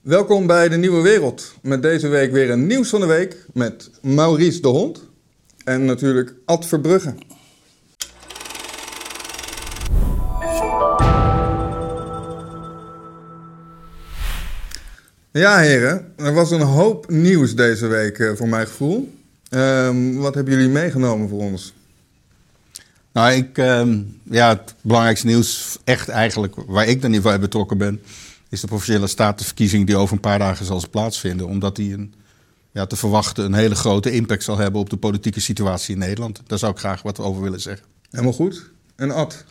Welkom bij de Nieuwe Wereld. Met deze week weer een nieuws van de week met Maurice de Hond en natuurlijk Ad Verbrugge. Ja, heren, er was een hoop nieuws deze week eh, voor mijn gevoel. Ehm, wat hebben jullie meegenomen voor ons? Nou, ik, ehm, ja, het belangrijkste nieuws, echt eigenlijk, waar ik dan niet bij betrokken ben, is de provinciale statenverkiezing die over een paar dagen zal plaatsvinden. Omdat die een, ja, te verwachten een hele grote impact zal hebben op de politieke situatie in Nederland. Daar zou ik graag wat over willen zeggen. Helemaal goed. En Ad?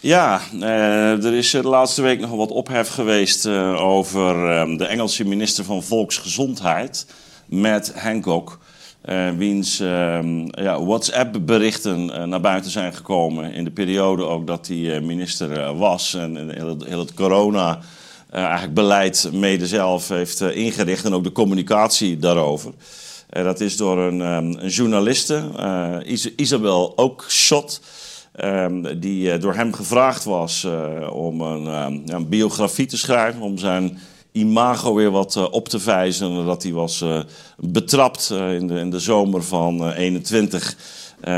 Ja, eh, er is de laatste week nog wat ophef geweest uh, over uh, de Engelse minister van Volksgezondheid, Matt Hancock. Uh, wiens ja, WhatsApp-berichten naar buiten zijn gekomen in de periode ook dat hij minister was. En, en heel, heel het corona eigenlijk beleid mede zelf heeft ingericht en ook de communicatie daarover. dat is door een, een journaliste, Isabel Oakshot. Um, die door hem gevraagd was om een, um, een, biografie te schrijven, om zijn imago weer wat op te vijzen. Dat hij was betrapt in de, in, de, zomer van 21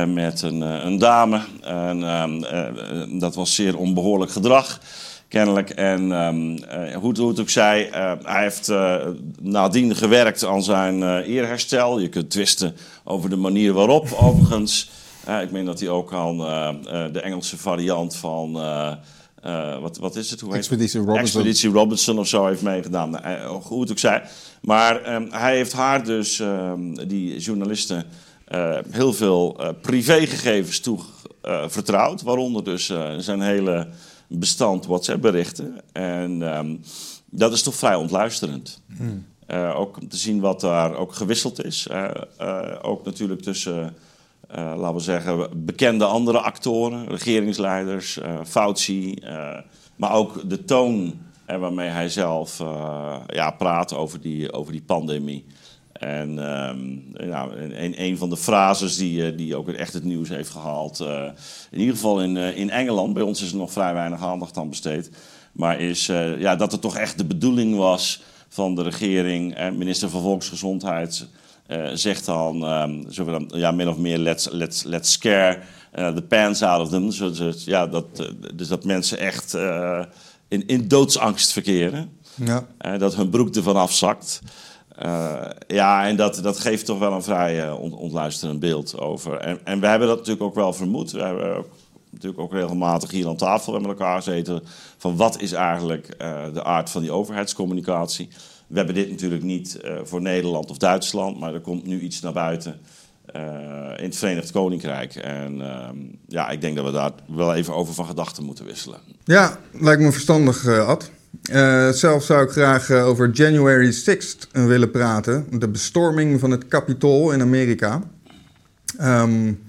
met een, een, dame. En dat was zeer onbehoorlijk gedrag kennelijk. En um, hoe, hoe, het ook zij, uh, hij heeft uh, nadien gewerkt aan zijn uh, eerherstel. Je kunt twisten over de manier waarop, overigens. Uh, ik meen dat hij ook aan uh, uh, de Engelse variant van. wat, wat is het? Hoe heet Expeditie Robinson. Expeditie Robinson of zo heeft meegedaan. Nou, hoe het ook zij. Maar um, hij heeft haar dus, um, die journalisten, heel veel privégegevens toevertrouwd. waaronder dus zijn hele bestand WhatsApp-berichten. En um, dat is toch vrij ontluisterend. Hmm. ook om te zien wat daar ook gewisseld is. ook natuurlijk tussen uh, laten we zeggen, bekende andere actoren, regeringsleiders, Fauci, maar ook de toon waarmee hij zelf ja, praat over die, over die pandemie. En um, nou, een, een van de frases die, die ook echt het nieuws heeft gehaald, in ieder geval in, in Engeland, bij ons is er nog vrij weinig aandacht aan besteed, maar is ja, dat het toch echt de bedoeling was van de regering en minister van Volksgezondheid zegt dan, um, dan ja, min of meer let's, let's, let's scare the pants out of them. Dus, ja, dat, dus dat mensen echt in, in doodsangst verkeren. Ja. dat hun broek ervan afzakt. Ja, en dat, dat geeft toch wel een vrij ontluisterend beeld over. En, en we hebben dat natuurlijk ook wel vermoed. We hebben natuurlijk ook regelmatig hier aan tafel met elkaar gezeten. Van wat is eigenlijk de aard van die overheidscommunicatie? We hebben dit natuurlijk niet uh, voor Nederland of Duitsland, maar er komt nu iets naar buiten uh, in het Verenigd Koninkrijk. En uh, ja, ik denk dat we daar wel even over van gedachten moeten wisselen. Ja, lijkt me verstandig, uh, Ad. zelf zou ik graag over January 6th willen praten. De bestorming van het Capitool in Amerika. Um,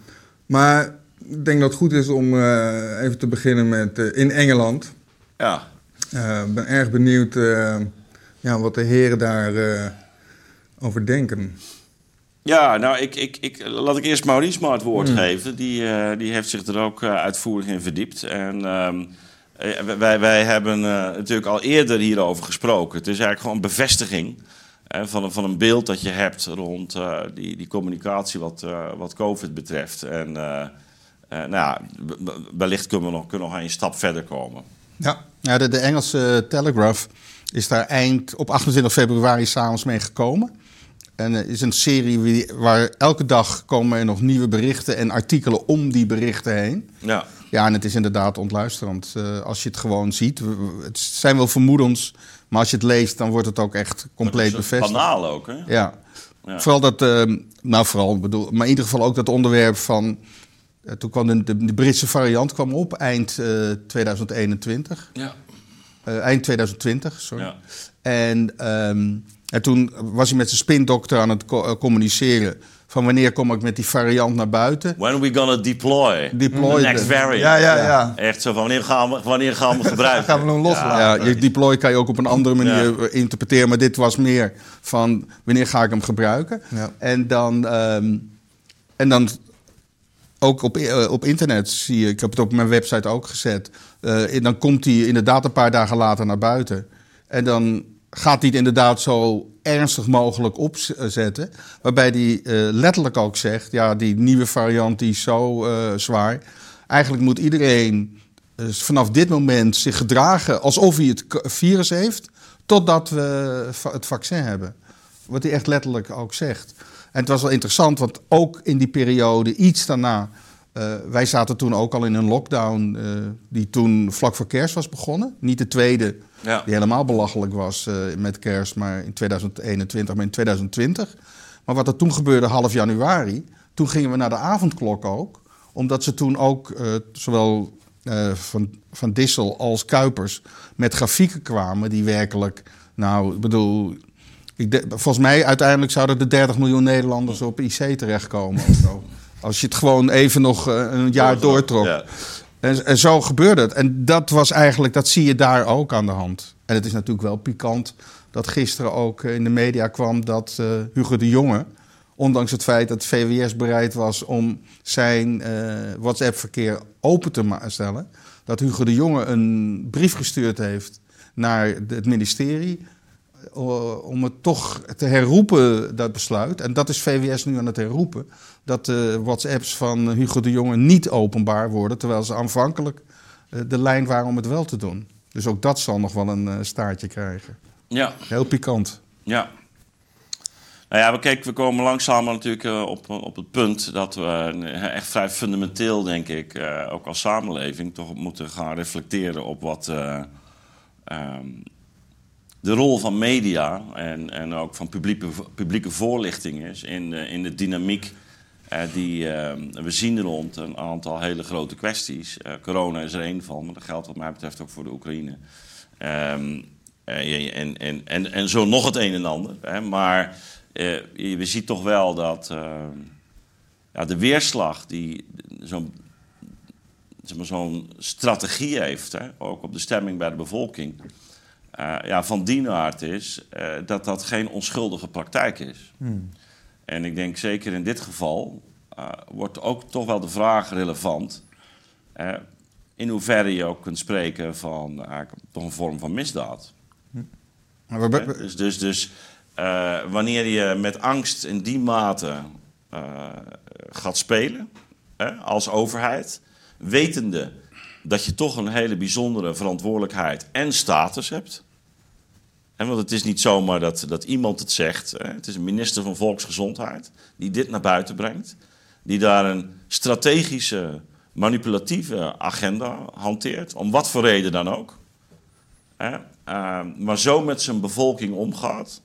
maar ik denk dat het goed is om even te beginnen met in Engeland. Ja. Ik ben erg benieuwd ja, wat de heren daarover uh, over denken. Ja, nou, ik, ik, ik, laat ik eerst Maurice maar het woord hmm. geven. Die, die heeft zich er ook uitvoerig in verdiept. En um, wij, wij hebben natuurlijk al eerder hierover gesproken. Het is eigenlijk gewoon een bevestiging van, van een beeld dat je hebt rond die, die communicatie wat, wat COVID betreft. En nou ja, wellicht kunnen we nog, kunnen we nog een stap verder komen. Ja, ja de, de Engelse Telegraph is daar eind op 28 februari s'avonds mee gekomen. En het is een serie waar elke dag komen er nog nieuwe berichten en artikelen om die berichten heen. Ja. Ja, en het is inderdaad ontluisterend uh, als je het gewoon ziet. Het zijn wel vermoedens, maar als je het leest, dan wordt het ook echt compleet bevestigd. Banaal ook, hè? Ja. ja. Vooral dat, uh, nou vooral bedoel, maar in ieder geval ook dat onderwerp van. Uh, toen kwam de, de, de, Britse variant kwam op eind 2021. Ja. Uh, eind 2020, sorry. Ja. En, um, en toen was hij met zijn spindokter aan het co communiceren. Van wanneer kom ik met die variant naar buiten? When are we gonna deploy? Deploy the next variant. Ja, ja, ja. Echt zo van wanneer gaan we, wanneer gaan we gebruiken? gaan we hem loslaten? Ja, je deploy kan je ook op een andere manier ja. interpreteren. Maar dit was meer van wanneer ga ik hem gebruiken? Ja. En dan... Um, en dan ook op, uh, op internet zie je, ik heb het op mijn website ook gezet. Uh, dan komt hij inderdaad een paar dagen later naar buiten. En dan gaat hij het inderdaad zo ernstig mogelijk opzetten. Waarbij hij uh, letterlijk ook zegt: ja, die nieuwe variant die is zo uh, zwaar. Eigenlijk moet iedereen uh, vanaf dit moment zich gedragen alsof hij het virus heeft, totdat we het vaccin hebben. Wat hij echt letterlijk ook zegt. En het was wel interessant, want ook in die periode, iets daarna. Wij zaten toen ook al in een lockdown die toen vlak voor kerst was begonnen. Niet de tweede, ja. die helemaal belachelijk was uh, met kerst, maar in 2021, maar in 2020. Maar wat er toen gebeurde, half januari, toen gingen we naar de avondklok ook. Omdat ze toen ook, zowel van, van Dissel als Kuipers, met grafieken kwamen die werkelijk, nou, ik bedoel, ik de, volgens mij uiteindelijk zouden er 30 miljoen Nederlanders op IC terechtkomen. Of zo. Als je het gewoon even nog een jaar doortrok. Ja. En, zo gebeurde het. En dat was eigenlijk, dat zie je daar ook aan de hand. En het is natuurlijk wel pikant dat gisteren ook in de media kwam dat uh, Hugo de Jonge, ondanks het feit dat VWS bereid was om zijn uh, WhatsApp-verkeer open te stellen, dat Hugo de Jonge een brief gestuurd heeft naar het ministerie om het toch te herroepen, dat besluit. En dat is VWS nu aan het herroepen. Dat de WhatsApps van Hugo de Jonge niet openbaar worden. Terwijl ze aanvankelijk eh, de lijn waren om het wel te doen. Dus ook dat zal nog wel een eh, staartje krijgen. Ja. Heel pikant. Ja. Nou ja, we, kijk, we komen langzaam natuurlijk eh, op, op het punt dat we echt vrij fundamenteel, denk ik, ook als samenleving, toch moeten gaan reflecteren op wat ehm, de rol van media en, en ook van publieke, publieke voorlichting is in de, in de dynamiek uh, die uh, we zien rond een aantal hele grote kwesties. Corona is er één van, maar dat geldt wat mij betreft ook voor de Oekraïne. Um, en, en, en, en zo nog het een en ander. Hè. Maar we zien toch wel dat ja, de weerslag die zo'n zeg maar, zo'n strategie heeft, hè, ook op de stemming bij de bevolking uh, ja, van die aard is uh, dat dat geen onschuldige praktijk is. Hmm. En ik denk zeker in dit geval uh, wordt ook toch wel de vraag relevant. in hoeverre je ook kunt spreken van toch een vorm van misdaad. Hmm. Dus, dus, dus wanneer je met angst in die mate gaat spelen als overheid, wetende dat je toch een hele bijzondere verantwoordelijkheid en status hebt. En want het is niet zomaar dat, dat iemand het zegt. Hè. Het is een minister van Volksgezondheid die dit naar buiten brengt. Die daar een strategische, manipulatieve agenda hanteert. Om wat voor reden dan ook. Hè. Uh, maar zo met zijn bevolking omgaat.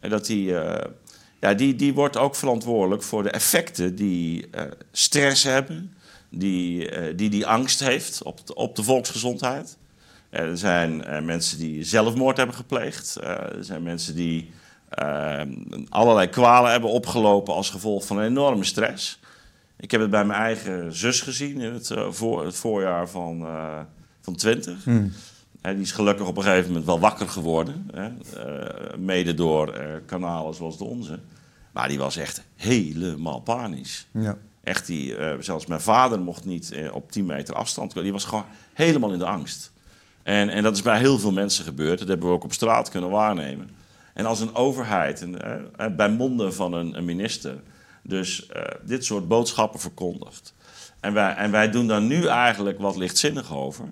Dat die, uh, ja, die, die wordt ook verantwoordelijk voor de effecten die uh, stress hebben. Die, die die angst heeft op op de volksgezondheid. Er zijn uh, mensen die zelfmoord hebben gepleegd. Uh, er zijn mensen die uh, allerlei kwalen hebben opgelopen als gevolg van een enorme stress. Ik heb het bij mijn eigen zus gezien in het, voor, het voorjaar van, van 20. Hmm. die is gelukkig op een gegeven moment wel wakker geworden. mede door kanalen zoals de onze. Maar die was echt helemaal panisch. Ja. Echt, die, zelfs mijn vader mocht niet op 10 meter afstand. Die was gewoon helemaal in de angst. En, en dat is bij heel veel mensen gebeurd. Dat hebben we ook op straat kunnen waarnemen. En als een overheid, en, uh, bij monden van een, een minister, dus uh, dit soort boodschappen verkondigt. En wij, en wij doen daar nu eigenlijk wat lichtzinnig over.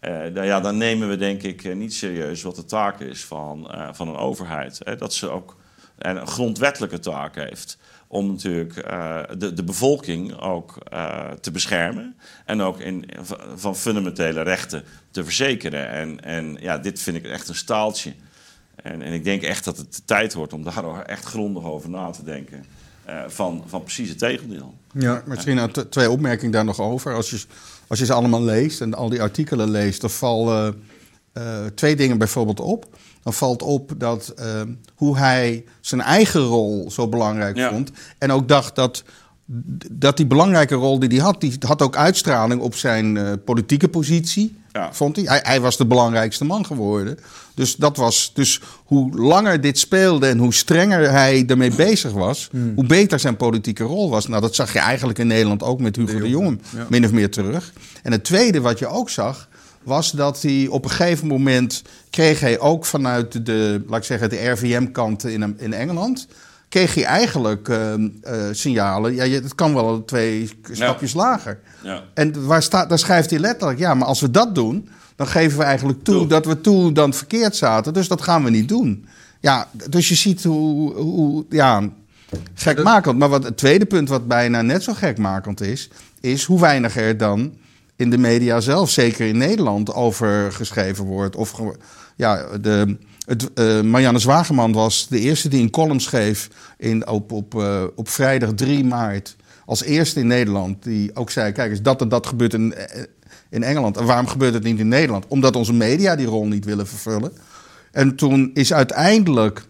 Uh, ja, dan nemen we denk ik niet serieus wat de taak is van, van een overheid. Dat ze ook een grondwettelijke taak heeft om natuurlijk uh, de, de bevolking ook uh, te beschermen. En ook in, van fundamentele rechten te verzekeren. En, en ja, dit vind ik echt een staaltje. En, en ik denk echt dat het de tijd wordt om daar echt grondig over na te denken. Uh, van, van precies het tegendeel. Ja, misschien twee opmerkingen daar nog over. Als je, als je ze allemaal leest en al die artikelen leest, dan vallen twee dingen bijvoorbeeld op dan valt op dat uh, hoe hij zijn eigen rol zo belangrijk vond. En ook dacht dat, dat die belangrijke rol die hij had, die had ook uitstraling op zijn uh, politieke positie. Ja. Vond hij. hij. hij. was de belangrijkste man geworden. Dus dat was. Dus hoe langer dit speelde en hoe strenger hij ermee bezig was, hmm. hoe beter zijn politieke rol was. Nou, dat zag je eigenlijk in Nederland ook met Hugo de, Jong, min of meer terug. En het tweede wat je ook zag, was dat hij op een gegeven moment kreeg hij ook vanuit de, laat ik zeggen, de RVM-kant in, in Engeland. Kreeg hij eigenlijk uh, uh, signalen. Ja, het kan wel twee stapjes lager. Ja. En waar staat, daar schrijft hij letterlijk: ja, maar als we dat doen, dan geven we eigenlijk toe, Toe. dat we toen dan verkeerd zaten. Dus dat gaan we niet doen. Ja, dus je ziet hoe, hoe ja, gekmakend. Maar wat, het tweede punt, wat bijna net zo gekmakend is, is hoe weinig er dan in de media zelf, zeker in Nederland, over geschreven wordt. Of ja, de, het, eh, Marianne Zwageman was de eerste die een column schreef in, op, op, eh, op vrijdag 3 maart. Als eerste in Nederland. Die ook zei: kijk eens, dat en dat gebeurt in, eh, in Engeland. En waarom gebeurt het niet in Nederland? Omdat onze media die rol niet willen vervullen. En toen is uiteindelijk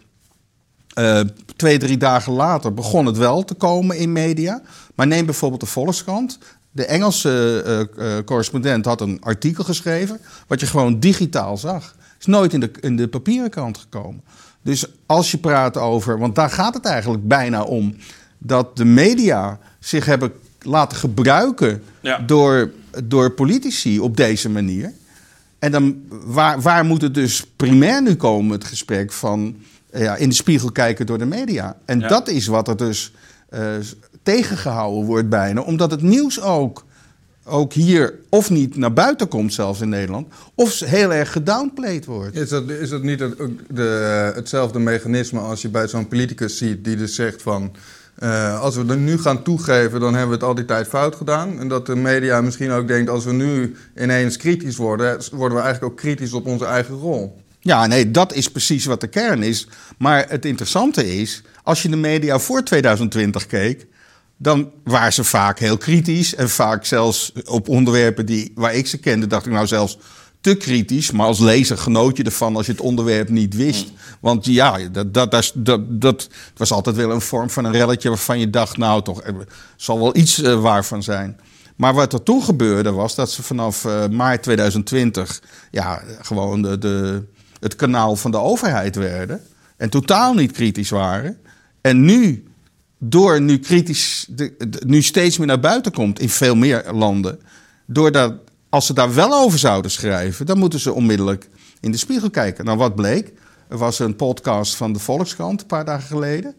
twee, drie dagen later begon het wel te komen in media. Maar neem bijvoorbeeld de Volkskrant. De Engelse eh, eh, correspondent had een artikel geschreven, wat je gewoon digitaal zag. Is nooit in de, in de papieren krant gekomen. Dus als je praat over, want daar gaat het eigenlijk bijna om, dat de media zich hebben laten gebruiken Ja. door, door politici op deze manier. En dan, waar, waar moet het dus primair nu komen, het gesprek van eh, ja, in de spiegel kijken door de media? En Ja. dat is wat er dus tegengehouden wordt bijna, omdat het nieuws ook, ook hier of niet naar buiten komt, zelfs in Nederland, of heel erg gedownplayed wordt. Is dat, is dat niet het, de, hetzelfde mechanisme als je bij zo'n politicus ziet die dus zegt van... eh, als we er nu gaan toegeven, dan hebben we het al die tijd fout gedaan. En dat de media misschien ook denkt, als we nu ineens kritisch worden... worden we eigenlijk ook kritisch op onze eigen rol. Ja, nee, dat is precies wat de kern is. Maar het interessante is, als je de media voor 2020 keek, dan waren ze vaak heel kritisch. En vaak zelfs op onderwerpen die, waar ik ze kende, dacht ik nou zelfs te kritisch. Maar als lezer genoot je ervan als je het onderwerp niet wist. Want ja, dat, dat, dat, was altijd wel een vorm van een relletje waarvan je dacht, nou toch, er zal wel iets eh, waar van zijn. Maar wat er toen gebeurde was dat ze vanaf eh, maart 2020 ja, gewoon de, de, het kanaal van de overheid werden. En totaal niet kritisch waren. En nu, door nu kritisch, de, de- nu steeds meer naar buiten komt in veel meer landen. Doordat, als ze daar wel over zouden schrijven, dan moeten ze onmiddellijk in de spiegel kijken. Nou, wat bleek? Er was een podcast van de Volkskrant een paar dagen geleden.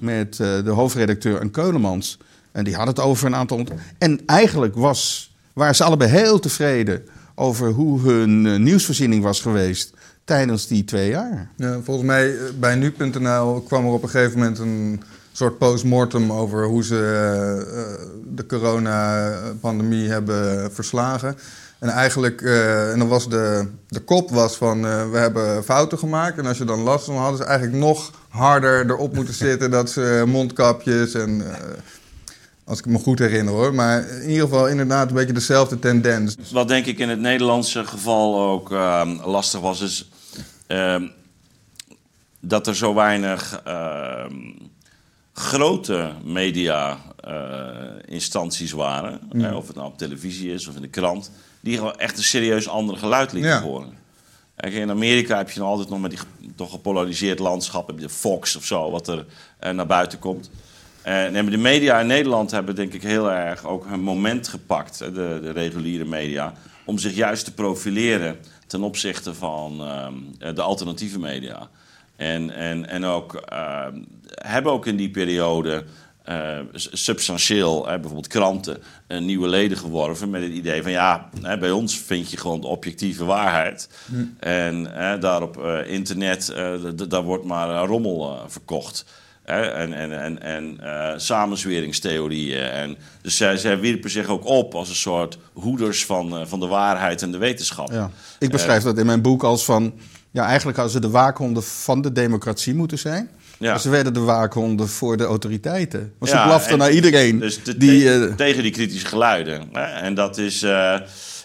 Met eh, de hoofdredacteur en Keulemans. En die had het over een aantal. En eigenlijk was, waren ze allebei heel tevreden over hoe hun eh, nieuwsvoorziening was geweest tijdens die twee jaar. Ja, volgens mij eh, bij nu.nl kwam er op een gegeven moment een soort postmortem over hoe ze eh, eh, de coronapandemie hebben verslagen. En eigenlijk, eh, en dan was de, de kop was van eh, we hebben fouten gemaakt. En als je dan las, dan hadden ze eigenlijk nog harder erop moeten zitten dat ze mondkapjes en eh, als ik me goed herinner hoor. Maar in ieder geval inderdaad een beetje dezelfde tendens. Wat denk ik in het Nederlandse geval ook ehm, lastig was, is ehm, dat er zo weinig ehm, grote media-instanties waren. Hè, of het nou op televisie is of in de krant, die gewoon echt een serieus ander geluid lieten Ja. horen. Kijk, in Amerika heb je nog altijd nog met die toch gepolariseerd landschap, heb je Fox of zo, wat er eh, naar buiten komt. En de media in Nederland hebben denk ik heel erg ook hun moment gepakt, de, de reguliere media, om zich juist te profileren ten opzichte van ehm, de alternatieve media. En, en, en ook ehm, hebben ook in die periode eh, substantieel, bijvoorbeeld kranten, eh, nieuwe leden geworven met het idee van ja, bij ons vind je gewoon de objectieve waarheid. En hè, daar op eh, internet, daar wordt maar rommel verkocht. En en, en, en samenzweringstheorieën. En, dus zij, zij wierpen zich ook op als een soort hoeders van, van de waarheid en de wetenschap. Ja. Ik beschrijf dat in mijn boek als van... Ja, eigenlijk hadden ze de waakhonden van de democratie moeten zijn. Ja. Ze werden de waakhonden voor de autoriteiten. Want Ja, ze blaften en- naar iedereen. Dus te- die, te- eh, tegen die kritische geluiden. En dat is, eh,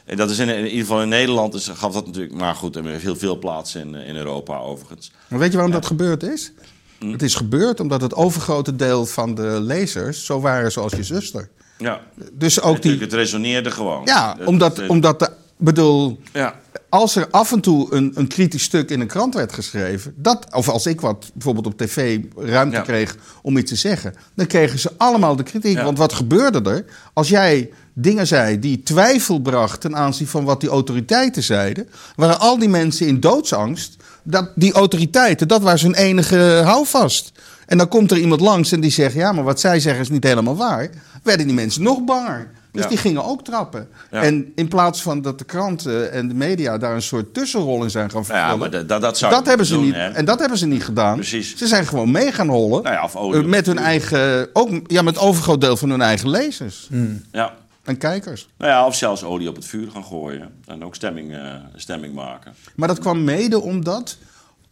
en dat is in, in ieder geval in Nederland, is, gaf dat natuurlijk, maar goed, er heeft heel veel plaats in, eh, in Europa overigens. maar weet je waarom dat gebeurd is? Hm. Het is gebeurd omdat het overgrote deel van de lezers zo waren zoals je zuster. Ja, Dus ook die, natuurlijk, het resoneerde gewoon. Ja, Het- omdat, het- omdat de bedoel, Ja. als er af en toe een, een kritisch stuk in een krant werd geschreven, dat, of als ik wat bijvoorbeeld op tv ruimte Ja. kreeg om iets te zeggen, dan kregen ze allemaal de kritiek. Ja. Want wat gebeurde er? Als jij dingen zei die twijfel bracht ten aanzien van wat die autoriteiten zeiden, waren al die mensen in doodsangst. Dat die autoriteiten, dat was hun enige houvast. En dan komt er iemand langs en die zegt: Ja, maar wat zij zeggen is niet helemaal waar. Werden die mensen nog banger. Dus Ja. die gingen ook trappen. Ja. En in plaats van dat de kranten en de media daar een soort tussenrol in zijn gaan Nou ja, vervullen. maar dat, dat, dat zou dat hebben ze doen, niet. hè. En dat hebben ze niet gedaan. Precies. Ze zijn gewoon mee gaan hollen. Nou ja, of olie eh, met hun eigen. Ook ja, met overgroot deel van hun eigen lezers Ja. en kijkers. Nou ja, of zelfs olie op het vuur gaan gooien. En ook stemming, eh, stemming maken. Maar dat kwam mede omdat.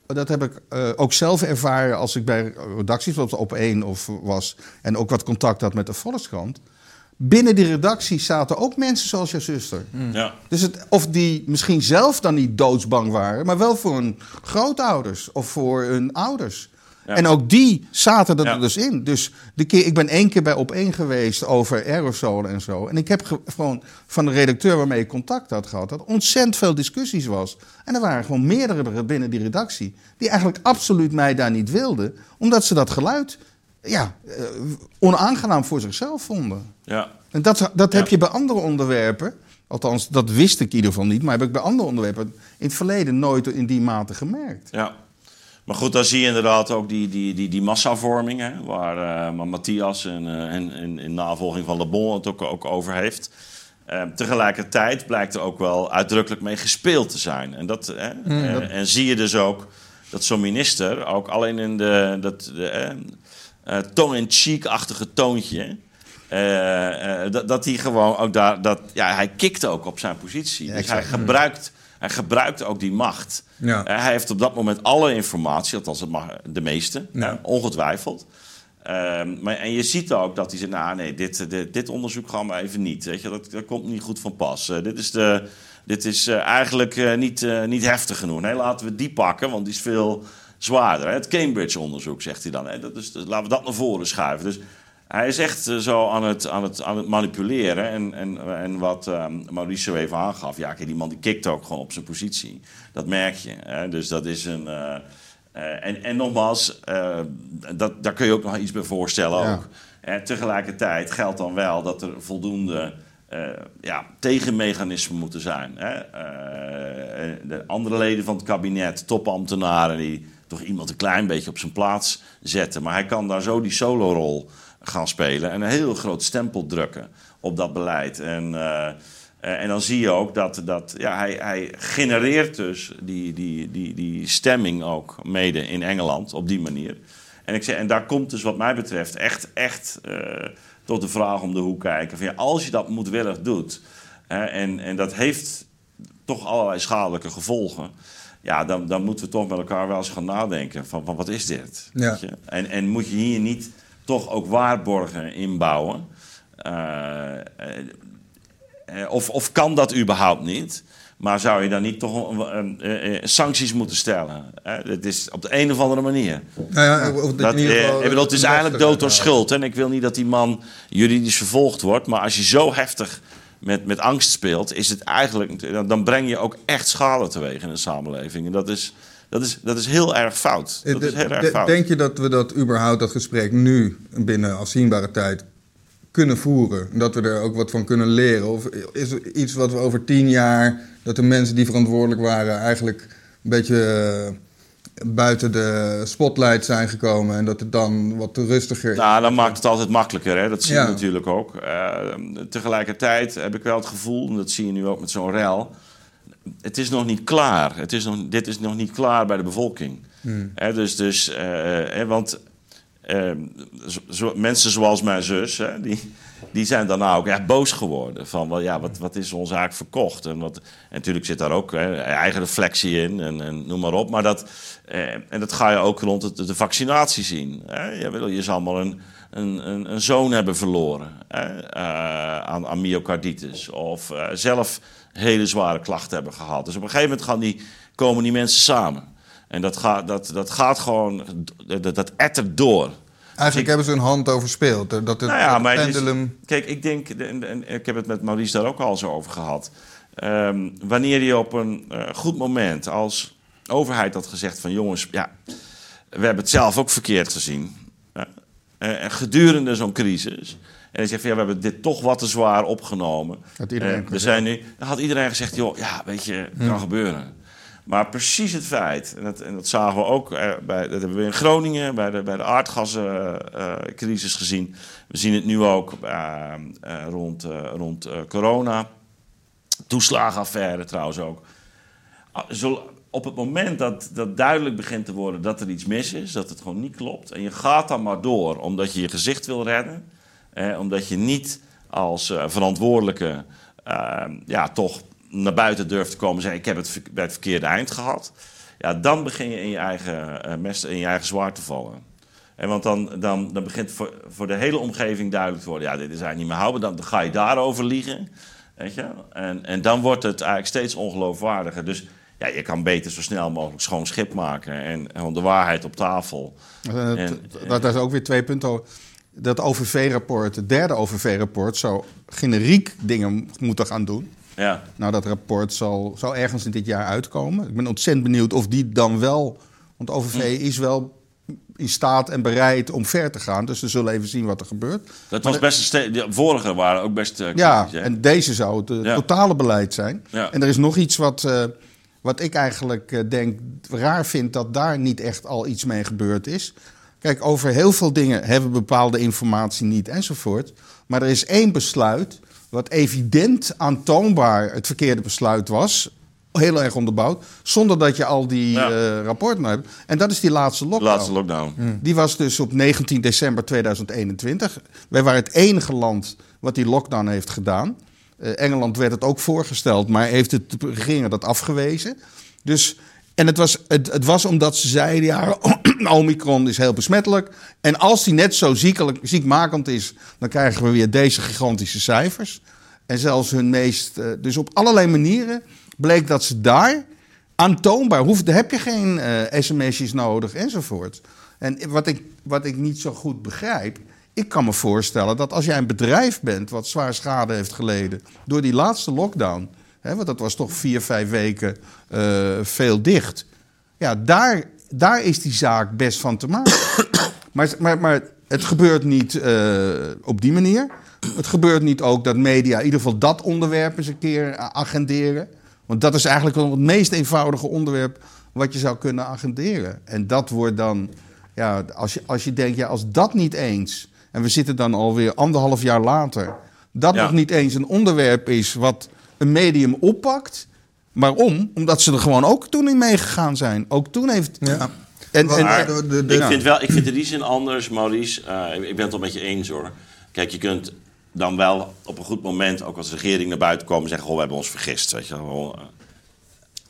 Dat heb ik eh, ook zelf ervaren als ik bij redacties, op één of was. En ook wat contact had met de Volkskrant. Binnen die redactie zaten ook mensen zoals jouw zuster. Ja. Dus het, of die misschien zelf dan niet doodsbang waren, maar wel voor hun grootouders of voor hun ouders. Ja. En ook die zaten er Ja. dus in. Dus de keer, ik ben één keer bij op één geweest over aerosolen en zo. En ik heb ge- gewoon van de redacteur waarmee ik contact had gehad, dat ontzettend veel discussies was. En er waren gewoon meerdere binnen die redactie die eigenlijk absoluut mij daar niet wilden, omdat ze dat geluid ja, eh, onaangenaam voor zichzelf vonden. Ja. En dat, dat heb Ja. je bij andere onderwerpen. Althans, dat wist ik in ieder geval niet. Maar heb ik bij andere onderwerpen in het verleden nooit in die mate gemerkt. Ja. Maar goed, dan zie je inderdaad ook die, die, die, die massavorming, hè, waar eh, Matthias en, eh, en, en in navolging van Le Bon het ook, ook over heeft. Tegelijkertijd blijkt er ook wel uitdrukkelijk mee gespeeld te zijn. En, dat, hè, en, en zie je dus ook dat zo'n minister ook alleen in de, dat, de, eh, tong-in-cheek-achtige toontje... eh, eh, dat, dat hij gewoon ook daar... Dat, ja, hij kikt ook op zijn positie. Ja, dus hij gebruikt, hij gebruikt ook die macht. Ja. Hij heeft op dat moment alle informatie, althans het mag, de meeste, Ja. ongetwijfeld. Ehm, maar, en je ziet ook dat hij zegt, nou nee, dit, dit, dit onderzoek gaan we even niet. Weet je, dat, dat komt niet goed van pas. Dit is, de, dit is eigenlijk niet, niet heftig genoeg. Nee, laten we die pakken, want die is veel zwaarder. Hè? Het Cambridge-onderzoek, zegt hij dan. Hè? Dat is, dus laten we dat naar voren schuiven. Dus hij is echt eh, zo aan het, aan het, aan het manipuleren. En, en, en wat ehm Mauricio even aangaf, ja, die man die kikt ook gewoon op zijn positie. Dat merk je. Hè? Dus dat is een... eh, eh, en, en nogmaals, dat, daar kun je ook nog iets bij voorstellen. Ja. Ook. En tegelijkertijd geldt dan wel dat er voldoende ja, tegenmechanismen moeten zijn. Hè? De andere leden van het kabinet, topambtenaren, die toch iemand een klein beetje op zijn plaats zetten. Maar hij kan daar zo die solorol gaan spelen en een heel groot stempel drukken op dat beleid. En, eh, en dan zie je ook dat, dat ja, hij, hij genereert dus die, die, die, die stemming ook mede in Engeland op die manier. En, ik zeg, en daar komt dus wat mij betreft echt, echt eh, tot de vraag om de hoek kijken. Van, als je dat moedwillig doet hè, en, en dat heeft toch allerlei schadelijke gevolgen. Ja, dan, dan moeten we toch met elkaar wel eens gaan nadenken van, van wat is dit? Ja. Weet je? En, en moet je hier niet toch ook waarborgen inbouwen? Eh, of, of kan dat überhaupt niet? Maar zou je dan niet toch een- eh, sancties moeten stellen? Het is op de een of andere manier. Nou ja, dat geval bedoel, het is eigenlijk dood door schuld. En ik wil niet dat die man juridisch vervolgd wordt. Maar als je zo heftig met, met angst speelt, is het eigenlijk, dan, breng je ook echt schade teweeg in de samenleving. En dat is, dat is, dat is heel erg fout. Dat is heel erg fout. Denk je dat we dat überhaupt, dat gesprek nu binnen afzienbare tijd kunnen voeren? Dat we er ook wat van kunnen leren? Of is er iets wat we over tien jaar, dat de mensen die verantwoordelijk waren eigenlijk een beetje eh, buiten de spotlight zijn gekomen en dat het dan wat rustiger is? Nou, dan maakt het altijd makkelijker. Hè? Dat zie je Ja. natuurlijk ook. Eh, tegelijkertijd heb ik wel het gevoel, en dat zie je nu ook met zo'n rel... het is nog niet klaar. Het is nog, dit is nog niet klaar bij de bevolking. Hè, dus, dus, eh, hè, want eh, zo- zo- mensen zoals mijn zus, hè, die, die zijn daarna ook echt boos geworden. Van, wel, ja, wat, wat is ons eigenlijk verkocht? En, wat, en natuurlijk zit daar ook hè, eigen reflectie in en, en noem maar op. Maar dat, eh, en dat ga je ook rond de vaccinatie zien. Hè. Je, wil, je allemaal een, een, een, een zoon hebben verloren hè, eh, aan, aan myocarditis. Of eh, zelf hele zware klachten hebben gehad. Dus op een gegeven moment gaan die, komen die mensen samen. En dat gaat, dat, dat gaat gewoon, dat, dat ettert door. Eigenlijk hebben ze hun hand overspeeld. Dat het, Nou ja, maar is- kijk, ik denk, en, en ik heb het met Maurice daar ook al zo over gehad. ehm, wanneer je op een eh, goed moment als overheid had gezegd van jongens, ja, we hebben het zelf ook verkeerd gezien. Uh, en gedurende zo'n crisis. En je zegt van ja, we hebben dit toch wat te zwaar opgenomen. Had iedereen we zijn nu, dan had iedereen gezegd, joh, ja, weet je, kan gebeuren. Maar precies het feit, en dat, en dat zagen we ook eh, bij, dat hebben we in Groningen bij de, bij uh, gezien. We zien het nu ook uh, rond, rond corona. Toeslagenaffaire trouwens ook. Ah, op het moment dat, dat duidelijk begint te worden dat er iets mis is, dat het gewoon niet klopt, en je gaat dan maar door omdat je je gezicht wil redden, omdat je niet als verantwoordelijke ja, toch naar buiten durft te komen en zeggen: Ik heb het bij het verkeerde eind gehad. Ja, dan begin je in je eigen uh, mest, in je eigen zwaar te vallen. En want dan, dan, dan begint voor, voor de hele omgeving duidelijk te worden: ja, dit is eigenlijk niet meer houden. Dan, dan ga je daarover liegen. Weet je? En, en dan wordt het eigenlijk steeds ongeloofwaardiger. Dus ja, je kan beter zo snel mogelijk schoon schip maken en, en de waarheid op tafel. En, dat, dat is ook weer twee punten. Dat OVV-rapport, het derde OVV-rapport, zou generiek dingen moeten gaan doen. Ja. Nou, dat rapport zal, zal ergens in dit jaar uitkomen. Ik ben ontzettend benieuwd of die dan wel. Want OVV hm. is wel in staat en bereid om ver te gaan. Dus we zullen even zien wat er gebeurt. Dat was best een de vorige waren ook best. Uh, ja, en deze zou het uh, totale beleid zijn. Ja. En er is nog iets wat, uh, wat ik eigenlijk denk raar vind dat daar niet echt al iets mee gebeurd is. Kijk, over heel veel dingen hebben we bepaalde informatie niet enzovoort. Maar er is één besluit wat evident aantoonbaar het verkeerde besluit was. Heel erg onderbouwd. Zonder dat je al die Ja. eh, rapporten hebt. En dat is die laatste lockdown. laatste lockdown. Die was dus op 19 december 2021. Wij waren het enige land wat die lockdown heeft gedaan. Eh, Engeland werd het ook voorgesteld, maar heeft het, de regering dat afgewezen. Dus, en het was, het, het was omdat ze zeiden, ja, Omicron is heel besmettelijk. En als die net zo ziekelijk, ziekmakend is, dan krijgen we weer deze gigantische cijfers. En zelfs hun meest... eh, dus op allerlei manieren bleek dat ze daar aantoonbaar... Hoef, daar heb je geen eh, sms'jes nodig enzovoort. En wat ik, wat ik niet zo goed begrijp... Ik kan me voorstellen dat als jij een bedrijf bent... wat zwaar schade heeft geleden door die laatste lockdown... Hè, want dat was toch vier, vijf weken eh, veel dicht... Ja, daar, daar is die zaak best van te maken. maar, maar, maar het gebeurt niet eh, op die manier. Het gebeurt niet ook dat media in ieder geval dat onderwerp eens een keer a- agenderen. Want dat is eigenlijk wel het meest eenvoudige onderwerp wat je zou kunnen agenderen. En dat wordt dan, ja, als je, als je denkt, ja, als dat niet eens, en we zitten dan alweer anderhalf jaar later, dat Ja. nog niet eens een onderwerp is wat een medium oppakt. Waarom? Omdat ze er gewoon ook toen in meegegaan zijn. Ook toen heeft. Ja. En, en, Maar de- de- de- ik, vind wel, ik vind in die zin anders, Maurice. Eh, ik ben het wel met je eens hoor. Kijk, je kunt dan wel op een goed moment, ook als regering naar buiten komen, zeggen: Goh, we hebben ons vergist. Weet je wel. Eh,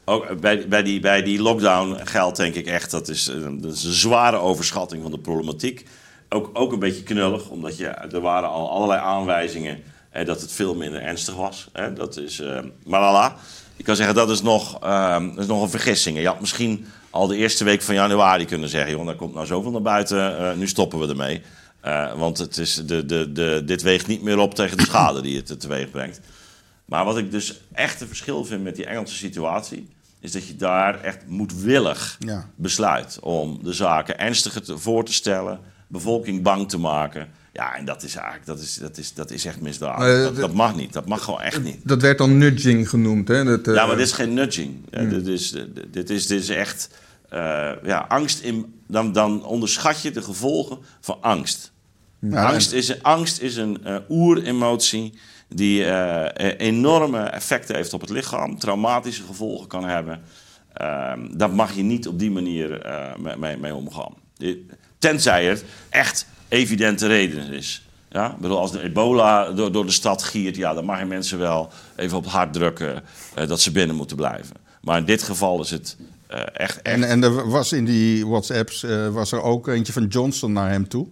Ook bij, bij, die, bij die lockdown geldt denk ik echt, dat is, eh, dat is een zware overschatting van de problematiek. Ook, ook een beetje knullig, omdat je, er waren al allerlei aanwijzingen eh, dat het veel minder ernstig was. Hè. Dat is, eh, maar Ik kan zeggen, dat is, nog, eh, dat is nog een vergissing. Je had misschien al de eerste week van januari kunnen zeggen... joh, daar komt nou zoveel naar buiten, eh, nu stoppen we ermee. Eh, want het is de, de, de, dit weegt niet meer op tegen de schade die het teweeg brengt. Maar wat ik dus echt een verschil vind met die Engelse situatie... is dat je daar echt moedwillig Ja. besluit om de zaken ernstiger te, voor te stellen... bevolking bang te maken... Ja, en dat is eigenlijk dat is, dat is, dat is echt misdaad. Eh, dat, dat mag niet. Dat mag gewoon echt niet. Dat werd dan nudging genoemd. Hè? Dat, eh, Ja, maar dit is geen nudging. Ja, dit, is, dit, is, dit is echt eh, ja, angst. In, dan, dan onderschat je de gevolgen van angst. Ja, angst, is, angst is een eh, oeremotie die eh, eh, enorme effecten heeft op het lichaam, traumatische gevolgen kan hebben. Ehm daar mag je niet op die manier eh, mee, mee, omgaan. Tenzij het echt evidente reden is. Ja? Ik bedoel, als de ebola door, door de stad giert, ja, dan mag je mensen wel even op het hart drukken eh, dat ze binnen moeten blijven. Maar in dit geval is het eh, echt, echt En, en er was in die WhatsApps eh, was er ook eentje van Johnson naar hem toe.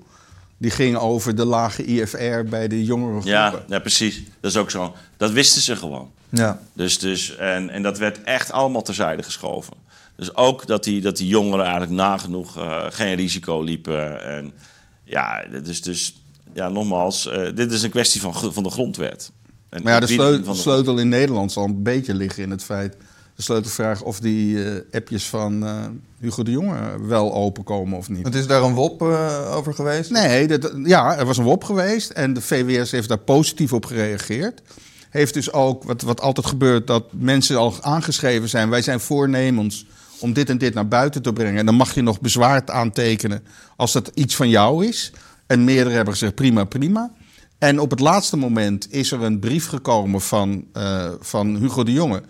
Die ging over de lage IFR bij de jongere groepen. ja, ja, precies. Dat is ook zo. Dat wisten ze gewoon. ja. Dus, dus, en, en dat werd echt allemaal terzijde geschoven. Dus ook dat die, dat die jongeren eigenlijk nagenoeg geen risico liepen. En ja, dit is dus, ja, nogmaals, eh, dit is een kwestie van, van de grondwet. En Maar ja, de sleutel, in Nederland zal een beetje liggen in het feit... de sleutelvraag of die eh, appjes van eh, Hugo de Jonge wel openkomen of niet. Het is daar een WOP eh, over geweest? Nee, dat, ja, er was een WOP geweest en de VWS heeft daar positief op gereageerd. Heeft dus ook, wat, wat altijd gebeurt, dat mensen al aangeschreven zijn... wij zijn voornemens om dit en dit naar buiten te brengen. En dan mag je nog bezwaar aantekenen als dat iets van jou is. En meerdere hebben gezegd prima, prima. En op het laatste moment is er een brief gekomen van, eh, van Hugo de Jonge...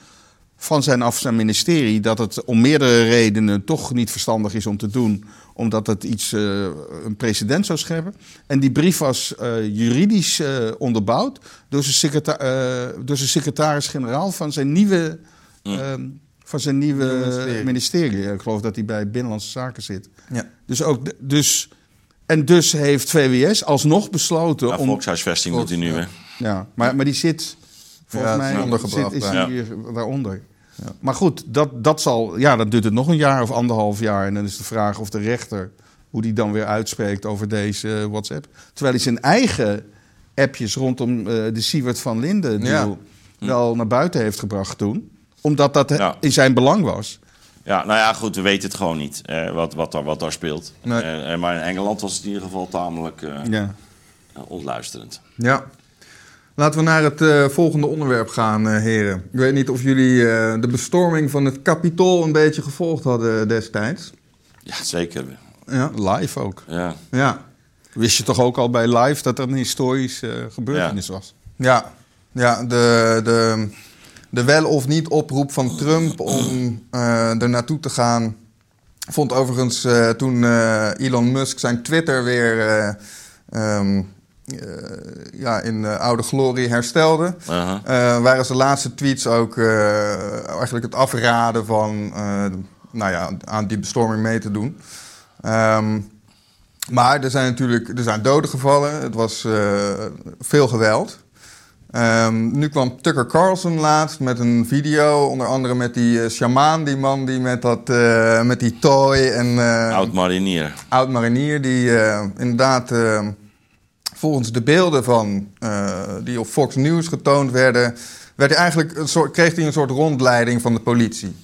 van zijn af zijn ministerie dat het om meerdere redenen toch niet verstandig is om te doen... omdat het iets, eh, een precedent zou scheppen. En die brief was eh, juridisch onderbouwd door zijn, secreta- door zijn secretaris-generaal van zijn nieuwe... van zijn nieuwe ministerie. ministerie. Ik geloof dat hij bij Binnenlandse Zaken zit. Ja. Dus ook, dus, en dus heeft VWS alsnog besloten Ja, om... volkshuisvesting moet hij nu, hè? Ja, maar, maar die zit volgens Ja, mij is ondergebracht zit, is bij. hier daaronder. Maar goed, dat, dat zal, ja, dan duurt het nog een jaar of anderhalf jaar. En dan is de vraag of de rechter, hoe die dan weer uitspreekt over deze WhatsApp. Terwijl hij zijn eigen appjes rondom eh, de Siewert van Linden deal wel naar buiten heeft gebracht toen. Omdat dat Ja. in zijn belang was. Ja, nou ja, goed, we weten het gewoon niet eh, wat, wat, daar, wat daar speelt. Nee. Eh, eh, maar in Engeland was het in ieder geval tamelijk eh, Ja. eh, ontluisterend. Ja. Laten we naar het eh, volgende onderwerp gaan, eh, heren. Ik weet niet of jullie eh, de bestorming van het Capitool een beetje gevolgd hadden destijds. Ja, zeker. Ja. Live ook. Ja. Ja. Wist je toch ook al bij live dat er een historische eh, gebeurtenis was? Ja, ja de, de, de wel of niet oproep van Trump om eh er naartoe te gaan. Vond overigens eh, toen eh, Elon Musk zijn Twitter weer eh, ja, in oude glorie herstelde. Waren zijn laatste tweets ook eigenlijk het afraden van nou ja, aan die bestorming mee te doen. Ehm, maar er zijn natuurlijk er zijn doden gevallen. Het was veel geweld. Ehm, nu kwam Tucker Carlson laatst met een video, onder andere met die eh, shamaan, die man die met, dat, eh, met die toy en eh, Oud marinier. oud marinier, die eh, inderdaad eh, volgens de beelden van, die op Fox News getoond werden, werd hij eigenlijk een soort, kreeg hij een soort rondleiding van de politie.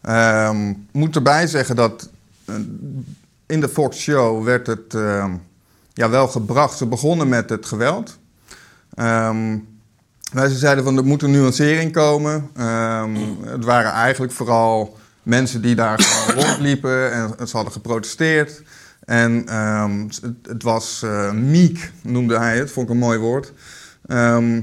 Ehm moet erbij zeggen dat in de Fox Show werd het ehm, ja, wel gebracht. Ze begonnen met het geweld. Ehm wij ze zeiden van er moet een nuancering komen. Ehm, het waren eigenlijk vooral mensen die daar gewoon rondliepen en ze hadden geprotesteerd. En ehm, het, het was eh meek, noemde hij het, vond ik een mooi woord. Ehm,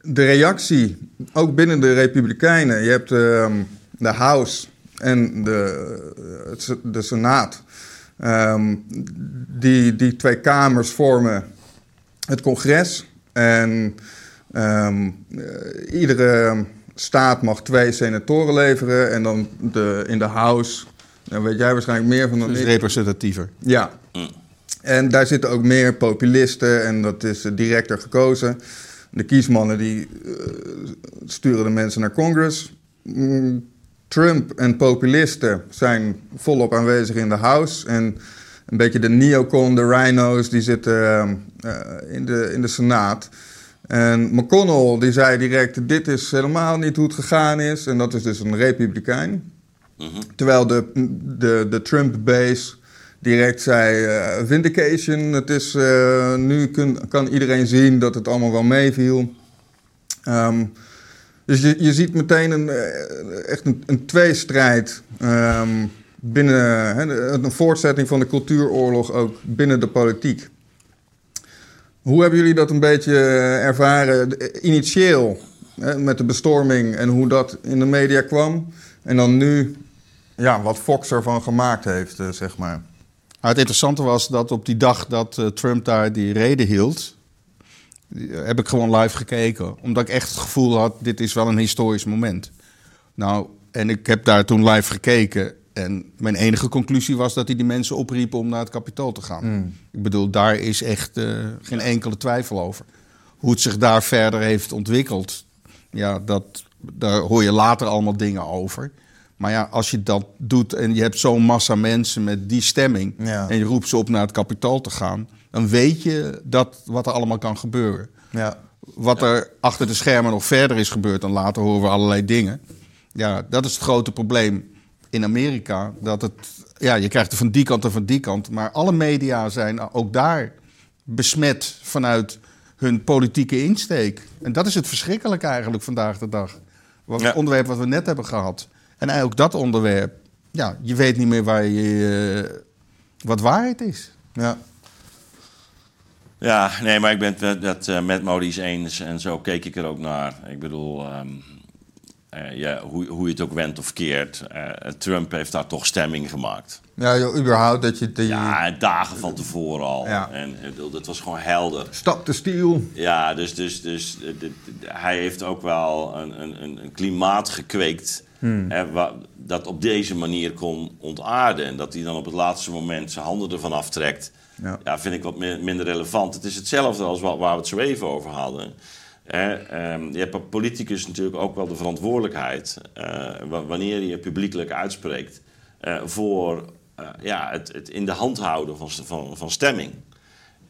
de reactie, ook binnen de Republikeinen, je hebt de House en de, het se- de Senaat. Die, die twee kamers vormen het congres. En ehm, eh, iedere staat mag twee senatoren leveren. En dan de, in de House, daar weet jij waarschijnlijk meer van dan Dus ik. representatiever. Ja. En daar zitten ook meer populisten en dat is directer gekozen. De kiesmannen die eh, sturen de mensen naar Congress. Mm, Trump en populisten zijn volop aanwezig in de House. En een beetje de neocon, de rhino's, die zitten eh, eh, in, de, in de Senaat. En McConnell die zei direct, dit is helemaal niet hoe het gegaan is. En dat is dus een republikein. Terwijl de, de, de Trump-base direct zei: eh, Vindication, het is, eh, nu kun, kan iedereen zien dat het allemaal wel meeviel. Ehm, dus je, je ziet meteen een, eh, echt een, een tweestrijd ehm, binnen, een voortzetting van de cultuuroorlog ook binnen de politiek. Hoe hebben jullie dat een beetje eh, ervaren de- initieel hè, met de bestorming en hoe dat in de media kwam? En dan nu, ja, wat Fox ervan gemaakt heeft, eh, zeg maar. Maar het interessante was dat op die dag dat eh, Trump daar die reden hield, eh, heb ik gewoon live gekeken. Omdat ik echt het gevoel had, dit is wel een historisch moment. Nou, en ik heb daar toen live gekeken. En mijn enige conclusie was dat hij die mensen opriepen om naar het kapitool te gaan. Ik bedoel, daar is echt eh, geen enkele twijfel over. Hoe het zich daar verder heeft ontwikkeld, ja, dat, daar hoor je later allemaal dingen over. Maar ja, als je dat doet en je hebt zo'n massa mensen met die stemming... Ja. en je roept ze op naar het kapitool te gaan... dan weet je dat, wat er allemaal kan gebeuren. Ja. Wat er achter de schermen nog verder is gebeurd, dan later horen we allerlei dingen. Ja, dat is het grote probleem in Amerika. Dat het, ja, je krijgt er van die kant en van die kant. Maar alle media zijn ook daar besmet vanuit hun politieke insteek. En dat is het verschrikkelijke eigenlijk vandaag de dag. Wat Ja. Het onderwerp wat we net hebben gehad. En eigenlijk dat onderwerp. Ja, je weet niet meer waar je, eh, wat waarheid is. Ja. Ja, nee, maar ik ben het dat, eh, met Maurice eens en zo keek ik er ook naar. Ik bedoel, ehm, eh, ja, hoe, hoe je het ook wendt of keert, eh, Trump heeft daar toch stemming gemaakt. Ja, joh, überhaupt dat je... Die Ja, dagen van tevoren al. Ja. En dat was gewoon helder. Stop de stiel. Ja, dus, dus, dus hij heeft ook wel een, een, een klimaat gekweekt. Hè, wa- dat op deze manier kon ontaarden. En dat hij dan op het laatste moment zijn handen ervan aftrekt. Ja. Ja, vind ik wat mi- minder relevant. Het is hetzelfde als wa- waar we het zo even over hadden. Ehm, je hebt als politicus natuurlijk ook wel de verantwoordelijkheid. eh, wa- wanneer je publiekelijk uitspreekt. eh, voor eh, ja, het, het in de hand houden van, van, van stemming.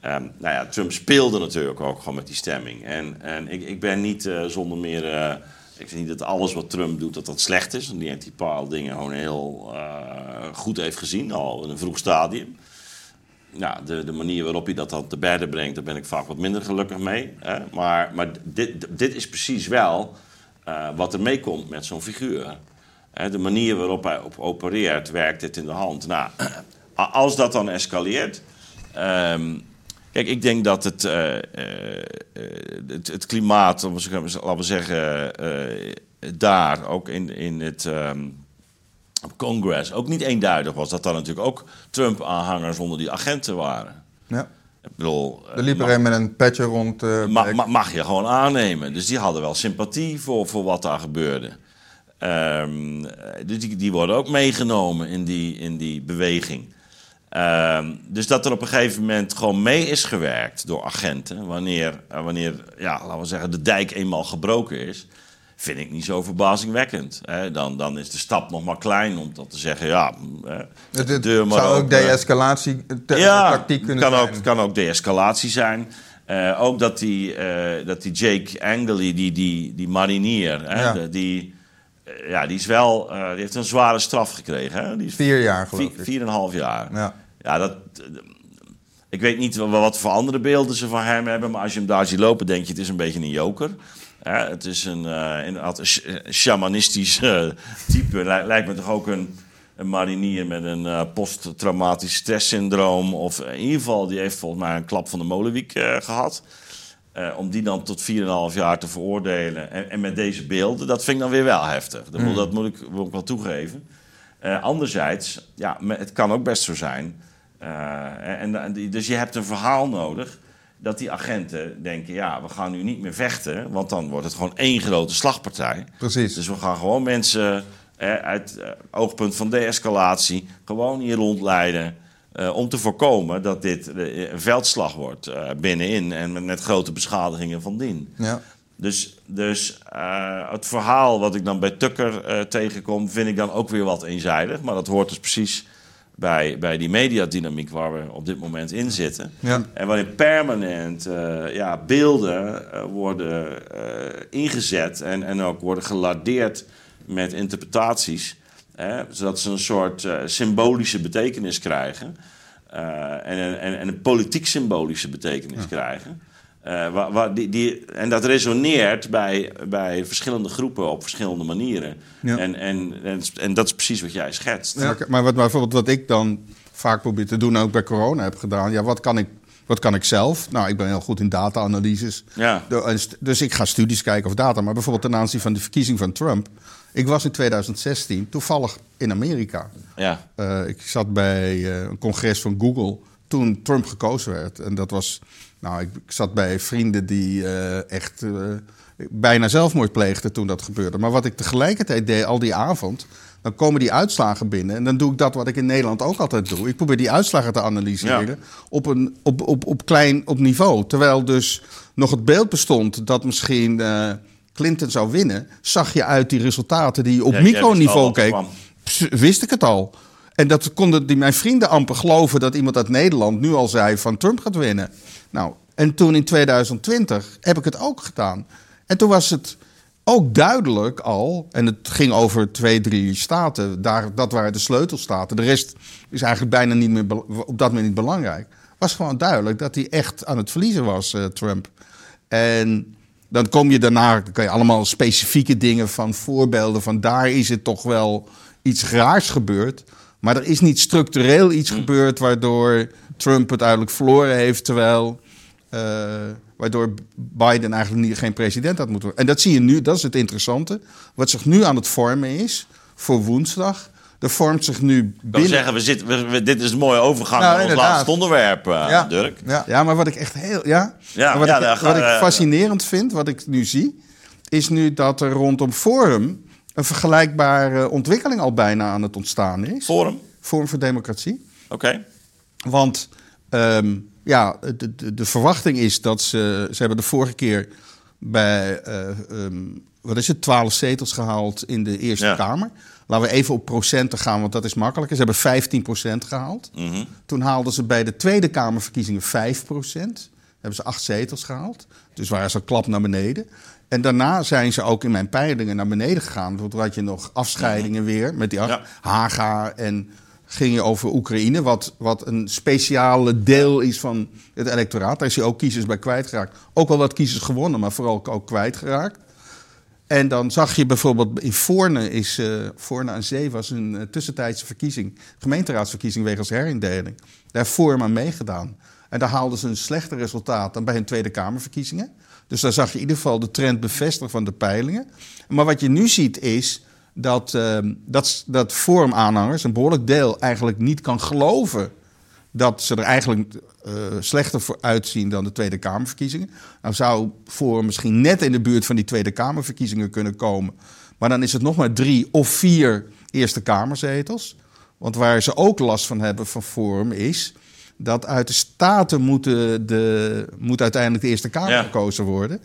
Ehm, nou ja, Trump speelde natuurlijk ook gewoon met die stemming. En, en ik, ik ben niet zonder meer. ik vind niet dat alles wat Trump doet, dat dat slecht is. Want die heeft die paar dingen gewoon heel goed heeft gezien, al in een vroeg stadium. Ja, de, de manier waarop hij dat dan te berden brengt, daar ben ik vaak wat minder gelukkig mee. Hè? Maar, maar dit, dit is precies wel eh, wat er meekomt met zo'n figuur. Hè, de manier waarop hij op opereert, werkt dit in de hand. Nou, als dat dan escaleert. ehm, kijk, ik denk dat het, eh, eh, het, het klimaat, laten we zeggen, daar ook in, in het. ehm, Congress ook niet eenduidig was. Dat daar natuurlijk ook Trump-aanhangers onder die agenten waren. Ja. Ik bedoel, eh, Er liep er een met een petje rond. ma- mag je gewoon aannemen. Dus die hadden wel sympathie voor, voor wat daar gebeurde. Ehm, eh, dus die, die worden ook meegenomen in die, in die beweging. Ehm, dus dat er op een gegeven moment gewoon mee is gewerkt door agenten. Wanneer, wanneer ja, laten we zeggen, de dijk eenmaal gebroken is. Vind ik niet zo verbazingwekkend. Hè? Dan, dan is de stap nog maar klein om dat te zeggen. Ja, eh, Het, de deur maar zou ook de-escalatie te- Ja, tactiek kunnen kan zijn. ook, kan ook de-escalatie zijn. Eh, ook dat die, eh, dat die Jake Angley, die, die, die marinier, hè, Ja. de- die, eh, ja, die, is wel, die heeft een zware straf gekregen. Hè? Die is Vier jaar, geloof vier, ik. vier en een half jaar. Ja. Ja, dat, ik weet niet wa- wat voor andere beelden ze van hem hebben, maar als je hem daar ziet lopen, denk je het is een beetje een joker. Het is een, inderdaad een sh- eh, shamanistisch eh, type. Lij- lijkt me toch ook een, een marinier met een posttraumatisch stresssyndroom. Of in ieder geval, die heeft volgens mij een klap van de molenwiek eh, gehad. Eh, om die dan tot 4,5 jaar te veroordelen. En, en met deze beelden, dat vind ik dan weer wel heftig. Dat, moet, dat moet, ik, wil ik wel toegeven. Anderzijds, ja, het kan ook best zo zijn. en, dus je hebt een verhaal nodig. Dat die agenten denken, ja, we gaan nu niet meer vechten. Want dan wordt het gewoon één grote slagpartij. Precies. Dus we gaan gewoon mensen eh, uit eh, oogpunt van de-escalatie gewoon hier rondleiden. eh, om te voorkomen dat dit eh, een veldslag wordt eh, binnenin en met, met grote beschadigingen van dien. Ja. Dus, dus het verhaal wat ik dan bij Tucker tegenkom, vind ik dan ook weer wat eenzijdig. Maar dat hoort dus precies bij, bij die mediadynamiek waar we op dit moment in zitten. Ja. En waarin permanent eh, ja, beelden eh, worden eh, ingezet en, en ook worden gelardeerd met interpretaties. Hè, zodat ze een soort symbolische betekenis krijgen. en, en, en een politiek symbolische betekenis krijgen. Eh, die, die, en dat resoneert bij, bij verschillende groepen op verschillende manieren. Ja. En, en, en, en dat is precies wat jij schetst. Maar, maar wat, bijvoorbeeld wat ik dan vaak probeer te doen, ook bij corona heb gedaan. Ja, wat kan ik, wat kan ik zelf? Nou, ik ben heel goed in data-analyses. Ja. Dus ik ga studies kijken of data. Maar bijvoorbeeld ten aanzien van de verkiezing van Trump. Ik was in 2016 toevallig in Amerika. Ja. Eh, ik zat bij eh, een congres van Google toen Trump gekozen werd. En dat was, nou, ik, ik zat bij vrienden die eh, echt eh, bijna zelfmoord pleegden toen dat gebeurde. Maar wat ik tegelijkertijd deed, al die avond, dan komen die uitslagen binnen. En dan doe ik dat wat ik in Nederland ook altijd doe. Ik probeer die uitslagen te analyseren Ja. op, een, op, op, op klein op niveau. Terwijl dus nog het beeld bestond dat misschien eh, Clinton zou winnen, zag je uit die resultaten die je op Ja, microniveau keek. wist ik het al. En dat konden die, mijn vrienden amper geloven dat iemand uit Nederland nu al zei van Trump gaat winnen. Nou, En toen in 2020 heb ik het ook gedaan. En toen was het ook duidelijk al, en het ging over twee, drie staten, daar, dat waren de sleutelstaten. De rest is eigenlijk bijna niet meer op dat moment niet belangrijk. Was gewoon duidelijk dat hij echt aan het verliezen was, eh, Trump. En dan kom je daarna, dan kan je allemaal specifieke dingen van voorbeelden van daar is het toch wel iets raars gebeurd. Maar er is niet structureel iets gebeurd waardoor Trump het uiteindelijk verloren heeft, terwijl eh, waardoor Biden eigenlijk niet, geen president had moeten worden. En dat zie je nu, dat is het interessante. Wat zich nu aan het vormen is voor woensdag. Er vormt zich nu Ik wil binnen. zeggen, we zitten, we- we- dit is een mooie overgang Nou, naar ons inderdaad. laatste onderwerp, eh, Ja. Dirk. Ja. Ja, maar wat ik echt heel. Ja, wat, ja, ik, ik fascinerend vind, wat ik nu zie, is nu dat er rondom Forum een vergelijkbare ontwikkeling al bijna aan het ontstaan is. Forum, Forum voor Democratie. oké. Want ehm, ja, de, de, de verwachting is dat ze. Ze hebben de vorige keer bij. eh, ehm, wat is het? 12 zetels gehaald in de Eerste Ja. Kamer. Laten we even op procenten gaan, want dat is makkelijker. Ze hebben 15% gehaald. Mhm. Toen haalden ze bij de Tweede Kamerverkiezingen 5%. Hebben ze acht zetels gehaald. Dus waren ze een klap naar beneden. En daarna zijn ze ook in mijn peilingen naar beneden gegaan. Toen had je nog afscheidingen weer met die Ja. Haga. En ging je over Oekraïne, wat, wat een speciale deel is van het electoraat. Daar is hij ook kiezers bij kwijtgeraakt. Ook wel wat kiezers gewonnen, maar vooral ook kwijtgeraakt. En dan zag je bijvoorbeeld in Voorne, is, eh Voorne aan Zee was een eh, tussentijdse verkiezing, gemeenteraadsverkiezing wegens herindeling. Daar heeft Forum aan meegedaan. En daar haalden ze een slechter resultaat dan bij hun Tweede Kamerverkiezingen. Dus daar zag je in ieder geval de trend bevestigen van de peilingen. Maar wat je nu ziet is dat, ehm, dat, Forum-aanhangers, een behoorlijk deel, eigenlijk niet kan geloven dat ze er eigenlijk eh, slechter voor uitzien dan de Tweede Kamerverkiezingen. Nou zou Forum misschien net in de buurt van die Tweede Kamerverkiezingen kunnen komen. Maar dan is het nog maar drie of vier Eerste Kamerzetels. Want waar ze ook last van hebben van Forum is dat uit de Staten moeten de, moet uiteindelijk de Eerste Kamer Ja. gekozen worden.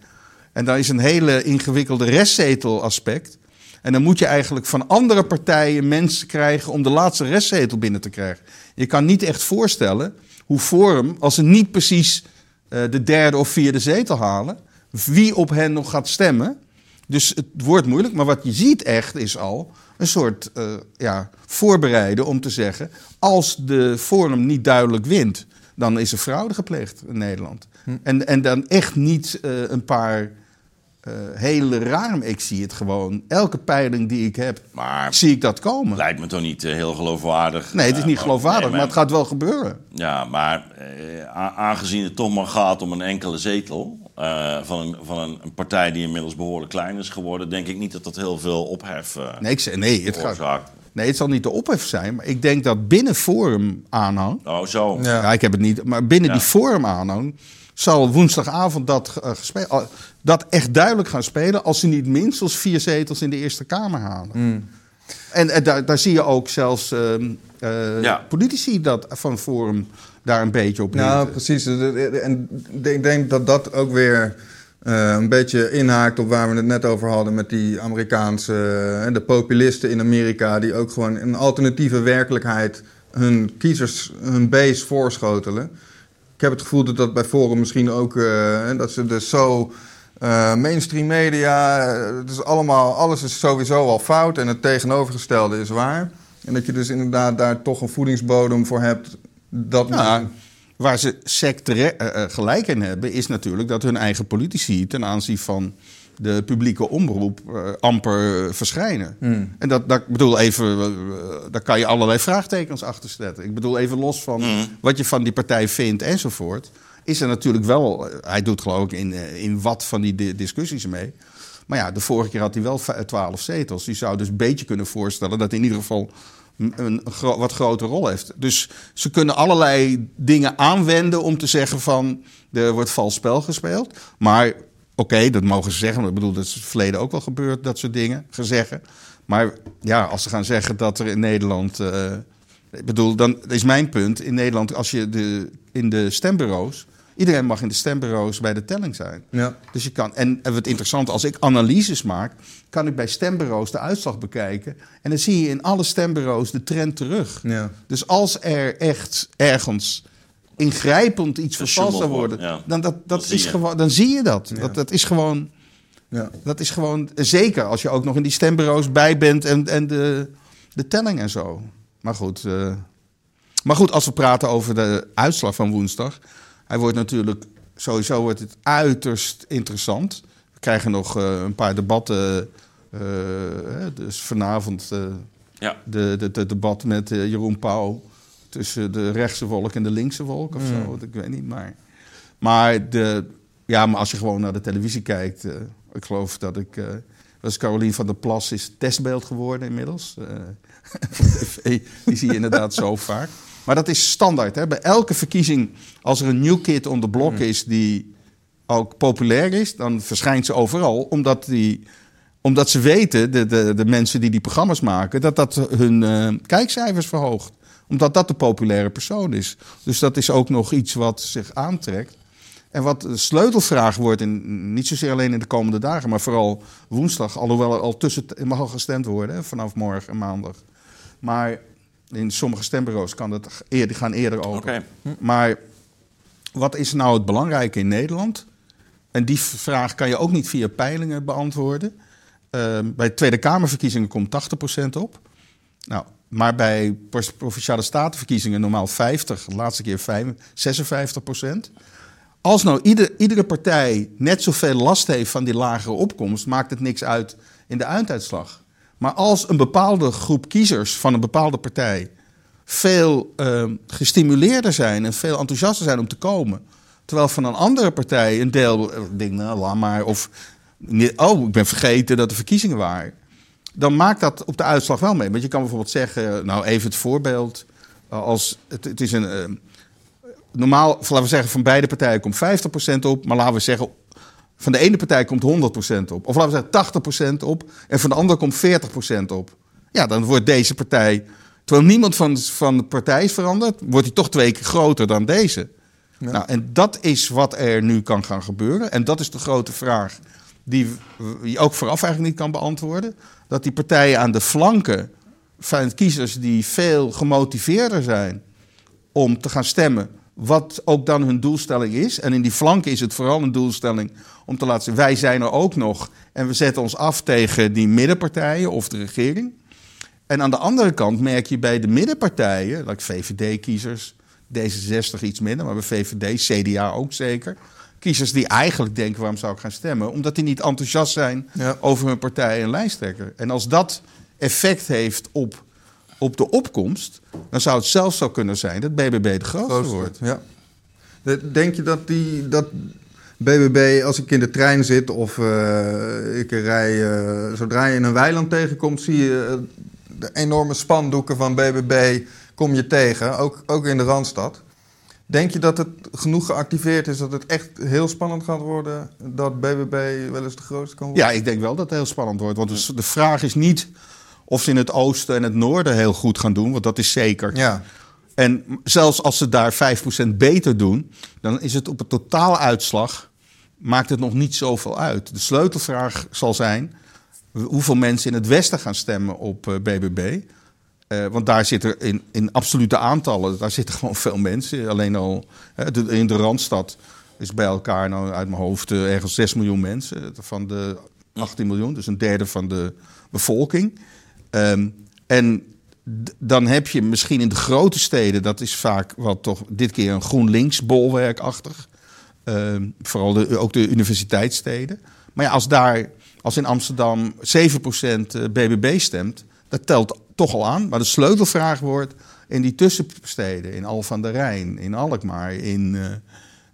En daar is een hele ingewikkelde restzetelaspect. En dan moet je eigenlijk van andere partijen mensen krijgen om de laatste restzetel binnen te krijgen. Je kan niet echt voorstellen hoe Forum, als ze niet precies eh, de derde of vierde zetel halen, wie op hen nog gaat stemmen. Dus het wordt moeilijk, maar wat je ziet echt is al een soort eh, ja, voorbereiden om te zeggen: als de Forum niet duidelijk wint, dan is er fraude gepleegd in Nederland. En, en dan echt niet eh, een paar eh, hele rare. Ik zie het gewoon. Elke peiling die ik heb, Maar zie ik dat komen. lijkt me toch niet heel geloofwaardig. Nee, het is niet maar- geloofwaardig, nee, maar het gaat wel gebeuren. Ja, maar eh, aangezien het toch maar gaat om een enkele zetel eh, van, een, van een, een partij die inmiddels behoorlijk klein is geworden, denk ik niet dat dat heel veel ophef eh Nee, ik nee, het gaat, nee, het zal niet de ophef zijn, maar ik denk dat binnen Forum aanhang. Oh, zo. Ja. Ja. ik heb het niet, maar binnen Ja. die Forum aanhang zal woensdagavond dat, gespe- al- dat echt duidelijk gaan spelen als ze niet minstens vier zetels in de Eerste Kamer halen. Mm. En, daar, daar zie je ook zelfs ehm, eh, Ja. politici dat van Forum daar een beetje op Nou, precies. En ik denk dat dat ook weer eh, een beetje inhaakt op waar we het net over hadden met die Amerikaanse, eh, de populisten in Amerika, die ook gewoon een alternatieve werkelijkheid hun kiezers, hun base voorschotelen. Ik heb het gevoel dat dat bij Forum misschien ook, eh, dat ze dus zo mainstream media, het is allemaal, alles is sowieso al fout en het tegenovergestelde is waar. En dat je dus inderdaad daar toch een voedingsbodem voor hebt. Dat Ja, waar ze eh, eh, gelijk in hebben, is natuurlijk dat hun eigen politici ten aanzien van de publieke omroep eh, amper verschijnen. Hmm. En dat, dat bedoel even, daar kan je allerlei vraagtekens achter zetten. Ik bedoel even los van Hmm. wat je van die partij vindt enzovoort. Is er natuurlijk wel, hij doet geloof ik in, in wat van die di- discussies mee. Maar ja, de vorige keer had hij wel twaalf zetels. Die zou dus een beetje kunnen voorstellen dat in ieder geval een, wat grotere rol heeft. Dus ze kunnen allerlei dingen aanwenden om te zeggen van er wordt vals spel gespeeld. Maar oké, dat mogen ze zeggen. Ik bedoel, dat is het verleden ook wel gebeurd, dat soort dingen, gezeggen. Maar ja, als ze gaan zeggen dat er in Nederland... eh, ik bedoel, dan is mijn punt. In Nederland, als je de, in de stembureaus... Iedereen mag in de stembureaus bij de telling zijn. Ja. Dus je kan, en en wat interessant, als ik analyses maak, kan ik bij stembureaus de uitslag bekijken. En dan zie je in alle stembureaus de trend terug. Ja. Dus als er echt ergens ingrijpend iets vervalst zou worden, ja. dan, dat, dat is je. gewoon, dan zie je dat. dat. Dat is gewoon. Ja. Dat is gewoon, zeker als je ook nog in die stembureaus bij bent en, en de, de telling en zo. Maar goed, eh, maar goed, als we praten over de uitslag van woensdag. Hij wordt natuurlijk, sowieso wordt het uiterst interessant. We krijgen nog eh, een paar debatten. eh, hè, dus vanavond eh, Ja. de, de, de debat met Jeroen Pauw. Tussen de rechtse volk en de linkse volk of zo. Ik weet niet, maar... Maar, de, ja, maar als je gewoon naar de televisie kijkt... eh, ik geloof dat ik... eh was Carolien van der Plas is testbeeld geworden inmiddels. eh, die zie je inderdaad zo vaak. Maar dat is standaard. Hè? Bij elke verkiezing, als er een new kid on the block is... die ook populair is, dan verschijnt ze overal. Omdat, die, omdat ze weten, de, de, de mensen die die programma's maken... dat dat hun eh, kijkcijfers verhoogt. Omdat dat de populaire persoon is. Dus dat is ook nog iets wat zich aantrekt. En wat de sleutelvraag wordt, in, niet zozeer alleen in de komende dagen, maar vooral woensdag, alhoewel er al tussen mag al gestemd worden hè, vanaf morgen en maandag. Maar in sommige stembureaus kan dat eerder, gaan eerder open. Oké. Maar wat is nou het belangrijke in Nederland? En die vraag kan je ook niet via peilingen beantwoorden. Ehm, bij Tweede Kamerverkiezingen komt 80% op. Nou, maar bij provinciale statenverkiezingen normaal 50, de laatste keer 5, 56%. Als nou ieder, iedere partij net zoveel last heeft van die lagere opkomst, maakt het niks uit in de einduitslag. Maar als een bepaalde groep kiezers van een bepaalde partij veel ehm, gestimuleerder zijn en veel enthousiaster zijn om te komen, terwijl van een andere partij een deel eh, denkt, nou laat maar, of oh, ik ben vergeten dat er verkiezingen waren, dan maakt dat op de uitslag wel mee. Want je kan bijvoorbeeld zeggen, nou even het voorbeeld, eh, als het, het is een ehm, normaal, laten we zeggen, van beide partijen komt 50% op. Maar laten we zeggen, van de ene partij komt 100% op. Of laten we zeggen 80% op. En van de andere komt 40% op. Ja, dan wordt deze partij, terwijl niemand van, van de partij is veranderd, wordt die toch twee keer groter dan deze. Nou, en dat is wat er nu kan gaan gebeuren. En dat is de grote vraag die je ook vooraf eigenlijk niet kan beantwoorden. Dat die partijen aan de flanken van kiezers die veel gemotiveerder zijn om te gaan stemmen. Wat ook dan hun doelstelling is. En in die flanken is het vooral een doelstelling om te laten zien: wij zijn er ook nog. En we zetten ons af tegen die middenpartijen of de regering. En aan de andere kant merk je bij de middenpartijen, like VVD-kiezers, D66 iets minder, maar bij VVD, CDA ook zeker. Kiezers die eigenlijk denken: waarom zou ik gaan stemmen? Omdat die niet enthousiast zijn Ja. over hun partij en lijsttrekker. En als dat effect heeft op, op de opkomst, dan zou het zelfs zo kunnen zijn dat BBB de grootste Grootste, wordt. Ja. De- Denk je dat die dat BBB, als ik in de trein zit of eh, ik rij, eh, zodra je in een weiland tegenkomt, zie je eh, de enorme spandoeken van BBB kom je tegen, ook, ook in de Randstad. Denk je dat het genoeg geactiveerd is dat het echt heel spannend gaat worden dat BBB wel eens de grootste kan worden? Ja, ik denk wel dat het heel spannend wordt. Want de vraag is niet of ze in het oosten en het noorden heel goed gaan doen, want dat is zeker. Ja. En zelfs als ze daar 5% beter doen, dan is het op het totaaluitslag maakt het nog niet zoveel uit. De sleutelvraag zal zijn hoeveel mensen in het westen gaan stemmen op eh, BBB. Eh, want daar zitten in, in absolute aantallen, daar zitten gewoon veel mensen. Alleen al hè, de- in de Randstad is bij elkaar, nou uit mijn hoofd, eh, ergens 6 miljoen mensen van de 18 miljoen. Dus een derde van de bevolking. Ehm, en dan heb je misschien in de grote steden, dat is vaak wat toch dit keer een GroenLinks bolwerkachtig. Ehm, vooral de, ook de universiteitssteden. Maar ja, als daar, als in Amsterdam 7% BBB stemt, dat telt toch al aan. Maar de sleutelvraag wordt in die tussensteden, in Al van der Rijn, in Alkmaar, in.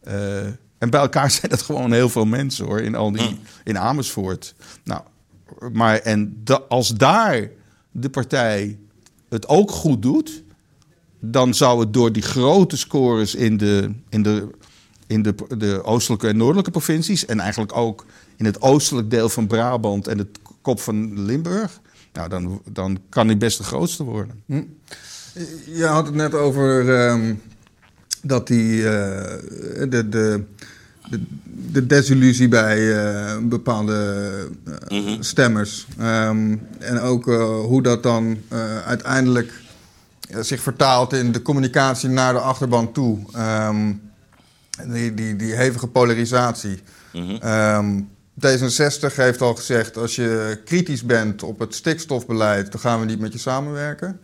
eh, eh, en bij elkaar zijn dat gewoon heel veel mensen hoor, in, al die, in Amersfoort. Nou, maar en da- als daar de partij het ook goed doet, dan zou het door die grote scores in de, in de, in de, de oostelijke en noordelijke provincies... en eigenlijk ook in het oostelijk deel van Brabant en het kop van Limburg... Nou, dan, dan kan hij best de grootste worden. Je had het net over ehm, dat die, eh, de, de, de, de desillusie bij eh, bepaalde eh, stemmers. ehm, en ook eh, hoe dat dan uiteindelijk zich vertaalt in de communicatie naar de achterban toe. Ehm, die, die, die hevige polarisatie. Ehm, D66 heeft al gezegd, als je kritisch bent op het stikstofbeleid, dan gaan we niet met je samenwerken.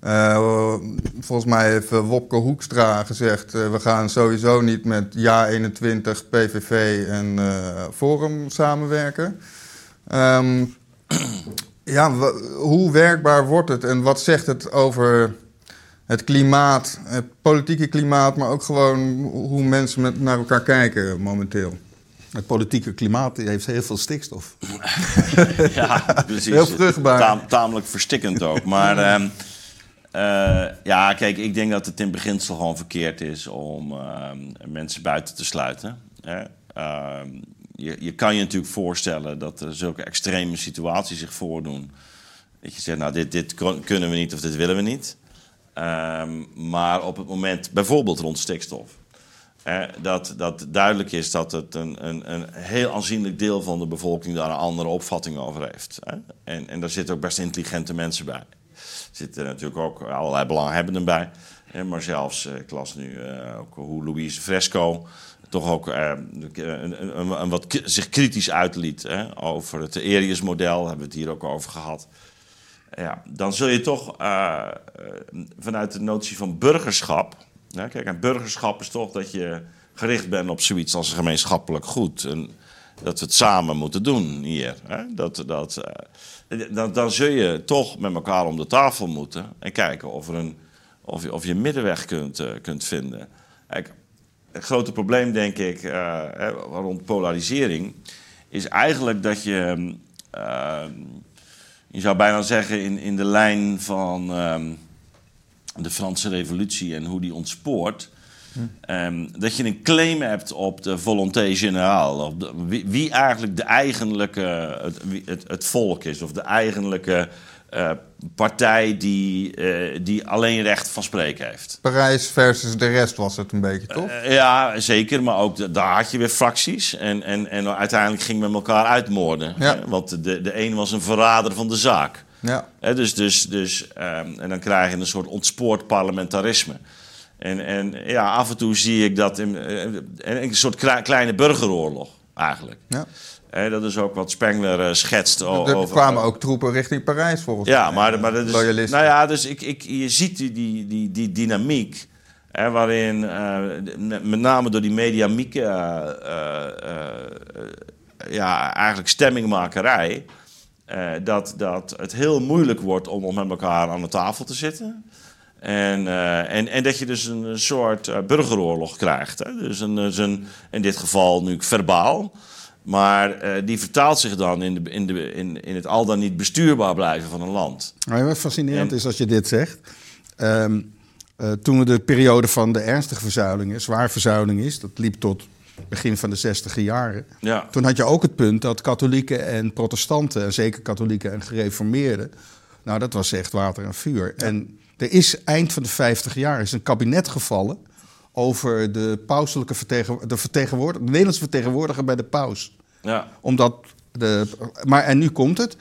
Eh, volgens mij heeft eh, Wopke Hoekstra gezegd, eh, we gaan sowieso niet met JA21, PVV en Forum samenwerken. Ehm, ja, hoe werkbaar wordt het en wat zegt het over het klimaat, het politieke klimaat, maar ook gewoon hoe mensen met, naar elkaar kijken momenteel? Het politieke klimaat heeft heel veel stikstof. Ja, precies. Heel vruchtbaar. Tamelijk verstikkend ook. Maar ehm, eh, ja, kijk, ik denk dat het in beginsel gewoon verkeerd is om ehm, mensen buiten te sluiten. Hè. Ehm, je, je kan je natuurlijk voorstellen dat er zulke extreme situaties zich voordoen. Dat je zegt, nou, dit, dit kunnen we niet of dit willen we niet. Maar op het moment, bijvoorbeeld rond stikstof... Hè, dat, dat duidelijk is dat het een, een, een heel aanzienlijk deel van de bevolking daar een andere opvatting over heeft. Hè. En, en daar zitten ook best intelligente mensen bij. Er zitten natuurlijk ook allerlei belanghebbenden bij. Maar zelfs, eh, ik las nu eh, ook hoe Louise Fresco toch ook eh, een, een, een, wat zich kritisch uitliet hè, over het Erius-model. Hebben we het hier ook over gehad. Ja, dan zul je toch vanuit de notie van burgerschap. Kijk, en burgerschap is toch dat je gericht bent op zoiets als een gemeenschappelijk goed. En dat we het samen moeten doen hier. Hè? Dat, dat, eh, dan, dan zul je toch met elkaar om de tafel moeten en kijken of, er een, of, je, of je middenweg kunt, eh, kunt vinden. Kijk, het grote probleem, denk ik, eh, rond polarisering, is eigenlijk dat je. eh, je zou bijna zeggen in, in de lijn van ehm, de Franse Revolutie en hoe die ontspoort. ehm, dat je een claim hebt op de volonté générale. Op de, wie, wie eigenlijk de eigenlijke, het, het, het volk is. Of de eigenlijke eh, partij die, eh, die alleen recht van spreken heeft. Parijs versus de rest was het een beetje, toch? Eh, ja, zeker. Maar ook daar had je weer fracties. En, en, en uiteindelijk ging men elkaar uitmoorden. Ja. hè? Want de, de een was een verrader van de zaak. Ja. Dus, dus, dus, ehm, en dan krijg je een soort ontspoord parlementarisme. En, en ja, af en toe zie ik dat in, eh, een soort kle- kleine burgeroorlog eigenlijk. ja. Dat is ook wat Spengler eh, schetst. Er over, kwamen ook troepen richting Parijs volgens ja, mij. maar, maar dat is. Loyalisten. Nou ja, dus ik, ik, je ziet die, die, die, die dynamiek. Hè, waarin eh, met name door die mediamieke. eh, eh, eh, ja, eigenlijk stemmingmakerij. Eh, dat, dat het heel moeilijk wordt om, om met elkaar aan de tafel te zitten. En, eh, en, en dat je dus een soort eh, burgeroorlog krijgt. Hè? Dus een, dus een, in dit geval nu verbaal. Maar die vertaalt zich dan in, de, in, de, in, in het al dan niet bestuurbaar blijven van een land. Wat fascinerend En- is als je dit zegt. Ehm, eh, toen we de periode van de ernstige verzuiling, zwaar verzuiling is, dat liep tot begin van de zestiger jaren. Ja. Toen had je ook het punt dat katholieken en protestanten, en zeker katholieken en gereformeerden, nou dat was echt water en vuur. En er is eind van de 50 jaar is een kabinet gevallen over de pauselijke vertegenwoordiger, de, vertegenwoordiger, de Nederlandse vertegenwoordiger bij de paus Ja. omdat de, maar en nu komt het.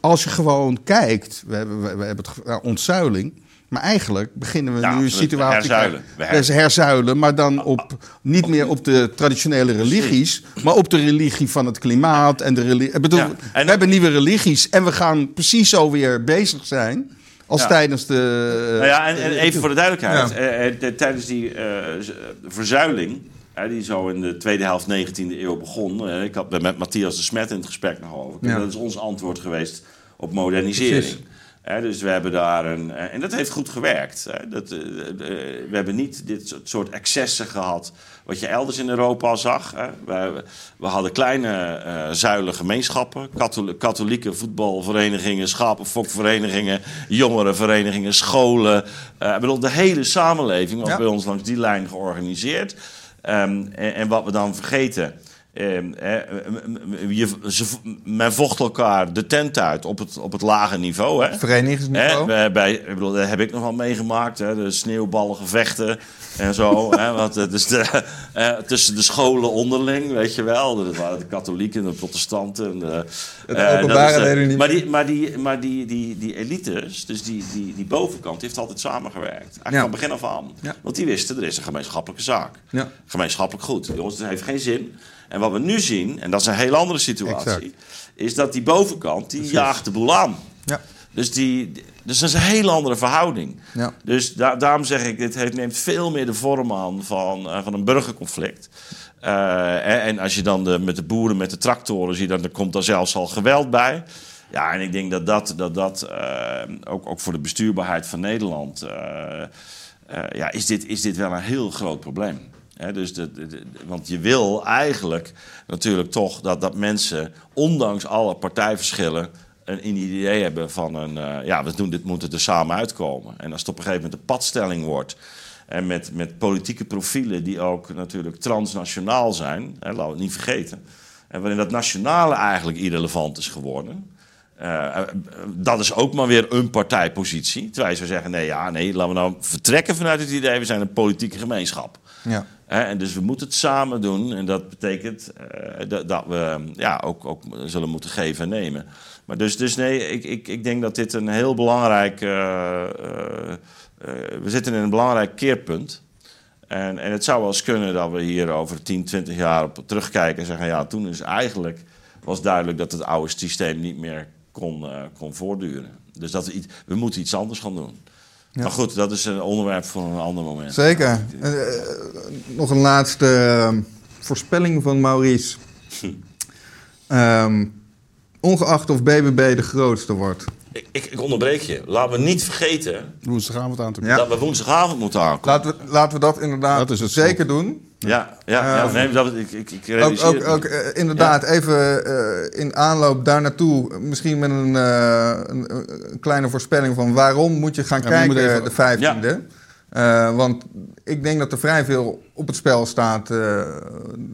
Als je gewoon kijkt, we hebben, we, we hebben het ja, ontzuiling. Maar eigenlijk beginnen we Ja, nu een situatie herzuilen. te We krijgen- her- Dus herzuilen, maar dan op, niet meer op de traditionele religies, maar op de religie van het klimaat en de religie. Ik bedoel, Ja, en- we hebben nieuwe religies en we gaan precies zo weer bezig zijn als Ja. tijdens de. Nou ja, en, en even voor de duidelijkheid. Eh, eh, de- tijdens die eh, eh, verzuiling, die zo in de tweede helft 19e eeuw begon. eh, ik had met Matthias de Smet in het gesprek nog over. Dat is ons antwoord geweest op modernisering. Precies. Dus we hebben daar een. eh, En dat heeft goed gewerkt. Dat, eh, eh, we hebben niet dit soort- excessen gehad. wat je elders in Europa zag. Hè. We, we hadden kleine zuilen gemeenschappen. kathol- katholieke voetbalverenigingen, schapenfokverenigingen. jongerenverenigingen, scholen. ik bedoel, de hele samenleving was Ja. bij ons langs die lijn georganiseerd. Ehm, en, en wat we dan vergeten. Ehm, eh, je, ze, men vocht elkaar de tent uit op het, op het lage niveau. Hè? Verenigingsniveau. Hè? Bij, ik bedoel, dat heb ik nog wel meegemaakt. Hè? De sneeuwballengevechten en zo. hè? Want, het is de, eh, tussen de scholen onderling, weet je wel. Dat waren de katholieken en de protestanten. De, Het eh, openbare de- deden niet Maar, die, maar, die, maar die, die, die elites, dus die, die, die bovenkant, heeft altijd samengewerkt. Eigenlijk Ja. van begin af aan. Ja. Want die wisten, er is een gemeenschappelijke zaak. Ja. Gemeenschappelijk goed. Jongens, dat heeft geen zin. En wat we nu zien, en dat is een heel andere situatie, Exact. is dat die bovenkant, die jaagt de boel aan. Ja. Dus, die, dus dat is een hele andere verhouding. Ja. Dus da- daarom zeg ik, dit heeft, neemt veel meer de vorm aan van, eh, van een burgerconflict. Eh, en, en als je dan de, met de boeren met de tractoren ziet, dan er komt daar zelfs al geweld bij. Ja, en ik denk dat dat, dat, dat eh, ook, ook voor de bestuurbaarheid van Nederland... ja, is, dit, is dit wel een heel groot probleem. Dus want je wil eigenlijk natuurlijk toch dat, dat mensen, ondanks alle partijverschillen, een idee hebben van een, eh, ja, we doen dit, moeten er samen uitkomen. En als het op een gegeven moment een padstelling wordt, en met, met politieke profielen die ook natuurlijk transnationaal zijn, hè, laten we het niet vergeten, en waarin dat nationale eigenlijk irrelevant is geworden. Eh, eh, dat is ook maar weer een partijpositie. Terwijl je zou zeggen: nee, ja, nee, laten we nou vertrekken vanuit het idee, we zijn een politieke gemeenschap. Ja. En dus we moeten het samen doen. En dat betekent eh, dat, dat we ja, ook, ook zullen moeten geven en nemen. Maar dus, dus nee, ik, ik, ik denk dat dit een heel belangrijk. eh, eh, we zitten in een belangrijk keerpunt. En, en het zou wel eens kunnen dat we hier over 10, 20 jaar op terugkijken en zeggen: ja, toen is eigenlijk was duidelijk dat het oude systeem niet meer kon, kon voortduren. Dus dat we, iets, we moeten iets anders gaan doen. Maar goed, dat is een onderwerp voor een ander moment. Zeker. Eh, eh, nog een laatste eh, voorspelling van Maurice. Ehm, ongeacht of BBB de grootste wordt. Ik, ik, ik onderbreek je. Laten we niet vergeten Woensdagavond aan te Ja. dat we woensdagavond moeten aankomen. Laten we, laten we dat inderdaad Dat zeker doen. Ja, ja, ja. Eh, nee, dat, ik, ik, ik Ook, realiseer ook, het ook eh, inderdaad, even eh, in aanloop daar naartoe, misschien met een, eh, een, een kleine voorspelling van waarom moet je gaan Ja, kijken even- de 15e. Eh, want ik denk dat er vrij veel op het spel staat eh,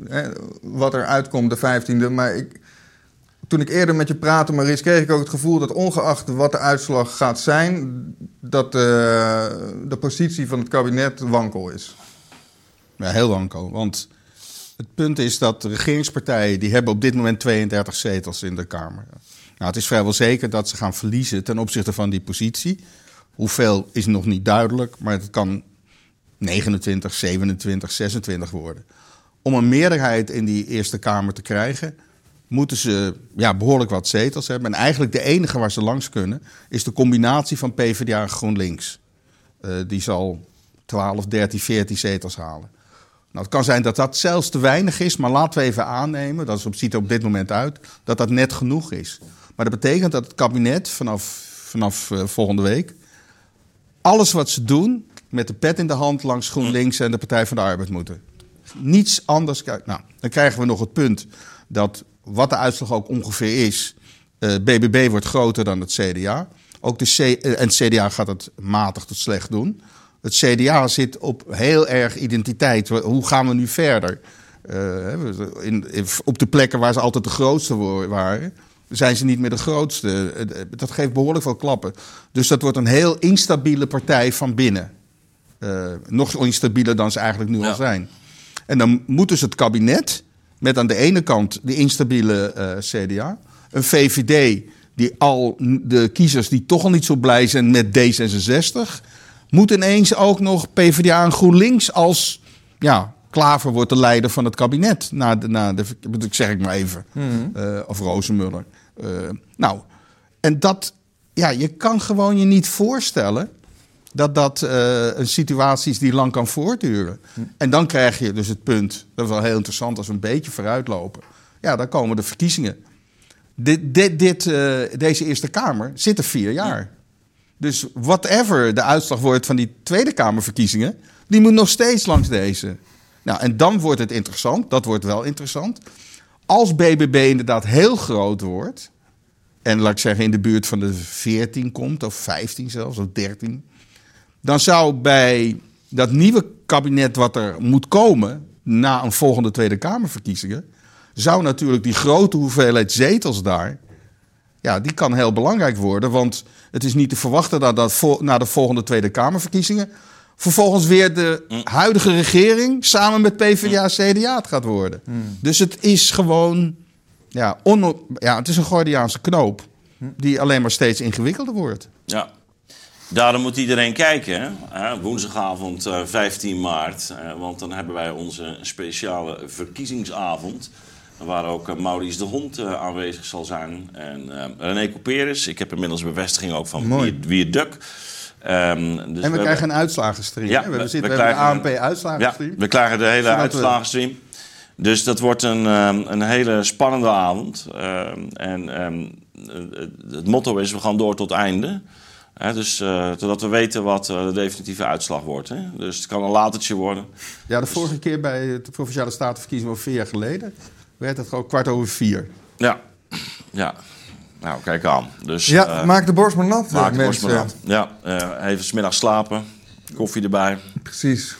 hè, wat er uitkomt de 15e. Maar ik, toen ik eerder met je praatte, Maurice, kreeg ik ook het gevoel dat ongeacht wat de uitslag gaat zijn, dat eh, de positie van het kabinet wankel is. Ja, heel wankel. Want het punt is dat de regeringspartijen... die hebben op dit moment 32 zetels in de Kamer. Nou, het is vrijwel zeker dat ze gaan verliezen ten opzichte van die positie. Hoeveel is nog niet duidelijk, maar het kan 29, 27, 26 worden. Om een meerderheid in die Eerste Kamer te krijgen... moeten ze ja, behoorlijk wat zetels hebben. En eigenlijk de enige waar ze langs kunnen... is de combinatie van PvdA en GroenLinks. Eh, die zal 12, 13, 14 zetels halen. Nou, het kan zijn dat dat zelfs te weinig is, maar laten we even aannemen, dat ziet er op dit moment uit, dat dat net genoeg is. Maar dat betekent dat het kabinet vanaf, vanaf eh, volgende week alles wat ze doen met de pet in de hand langs GroenLinks en de Partij van de Arbeid moeten. Niets anders. Nou, dan krijgen we nog het punt dat wat de uitslag ook ongeveer is, eh, BBB wordt groter dan het CDA. Ook de C, eh, en het CDA gaat het matig tot slecht doen. Het CDA zit op heel erg identiteit. Hoe gaan we nu verder? Eh, in, in- op de plekken waar ze altijd de grootste waren, zijn ze niet meer de grootste. Eh, Dat geeft behoorlijk veel klappen. Dus dat wordt een heel instabiele partij van binnen. Eh, nog instabieler dan ze eigenlijk nu Ja. al zijn. En dan moet dus het kabinet, met aan de ene kant de instabiele eh, CDA, een VVD die al de kiezers die toch al niet zo blij zijn met D66, moet ineens ook nog PvdA en GroenLinks als ja, Klaver wordt de leider van het kabinet. Na de, na de, ik zeg ik maar even. Eh, of Rozenmuller. Eh, nou, en dat, ja, je kan gewoon je niet voorstellen dat dat eh, een situatie is die lang kan voortduren. En dan krijg je dus het punt, dat is wel heel interessant als we een beetje vooruitlopen. Ja, dan komen de verkiezingen. Dit, dit, dit, deze Eerste Kamer zit er vier jaar. Dus whatever de uitslag wordt van die Tweede Kamerverkiezingen, die moet nog steeds langs deze. Nou, en dan wordt het interessant, dat wordt wel interessant. Als BBB inderdaad heel groot wordt, en laat ik zeggen in de buurt van de 14 komt, of 15 zelfs, of 13, dan zou bij dat nieuwe kabinet wat er moet komen na een volgende Tweede Kamerverkiezingen, zou natuurlijk die grote hoeveelheid zetels daar, ja, die kan heel belangrijk worden. Want het is niet te verwachten dat, dat na de volgende Tweede Kamerverkiezingen vervolgens weer de huidige regering samen met PvdA CDA het gaat worden. Dus het is gewoon, ja, on, ja, het is een Gordiaanse knoop die alleen maar steeds ingewikkelder wordt. Ja. Daarom moet iedereen kijken. Hè? Woensdagavond eh, 15 maart. eh, want dan hebben wij onze speciale verkiezingsavond. Waar ook eh, Maurice de Hond eh, aanwezig zal zijn. En eh, René Couperus. Ik heb inmiddels bevestiging ook van Mooi. wie, het duk. Ehm, dus En we krijgen een uitslagenstream. Ja, we, we- zitten, we we, hebben een ANP-uitslagenstream. Ja, we krijgen de hele uitslagenstream. Dus dat wordt een, ehm, een hele spannende avond. Ehm, en het motto is, we gaan door tot einde. Hè, dus eh, totdat we weten wat de definitieve uitslag wordt. Hè. Dus het kan een latertje worden. Ja, de vorige keer bij de Provinciale Statenverkiezingen, vier jaar geleden, werd het gewoon kwart over vier. Ja, ja. Nou, kijk aan. Dus, Ja, eh, maak de borst maar nat, maak de borst maar nat. Ja, eh, even smiddags slapen. Koffie erbij. Precies.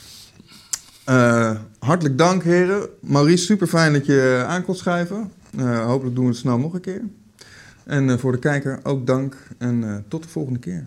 Eh, hartelijk dank, heren. Maurice, super fijn dat je aan kon schrijven. Eh, hopelijk doen we het snel nog een keer. En eh, voor de kijker ook dank en eh, tot de volgende keer.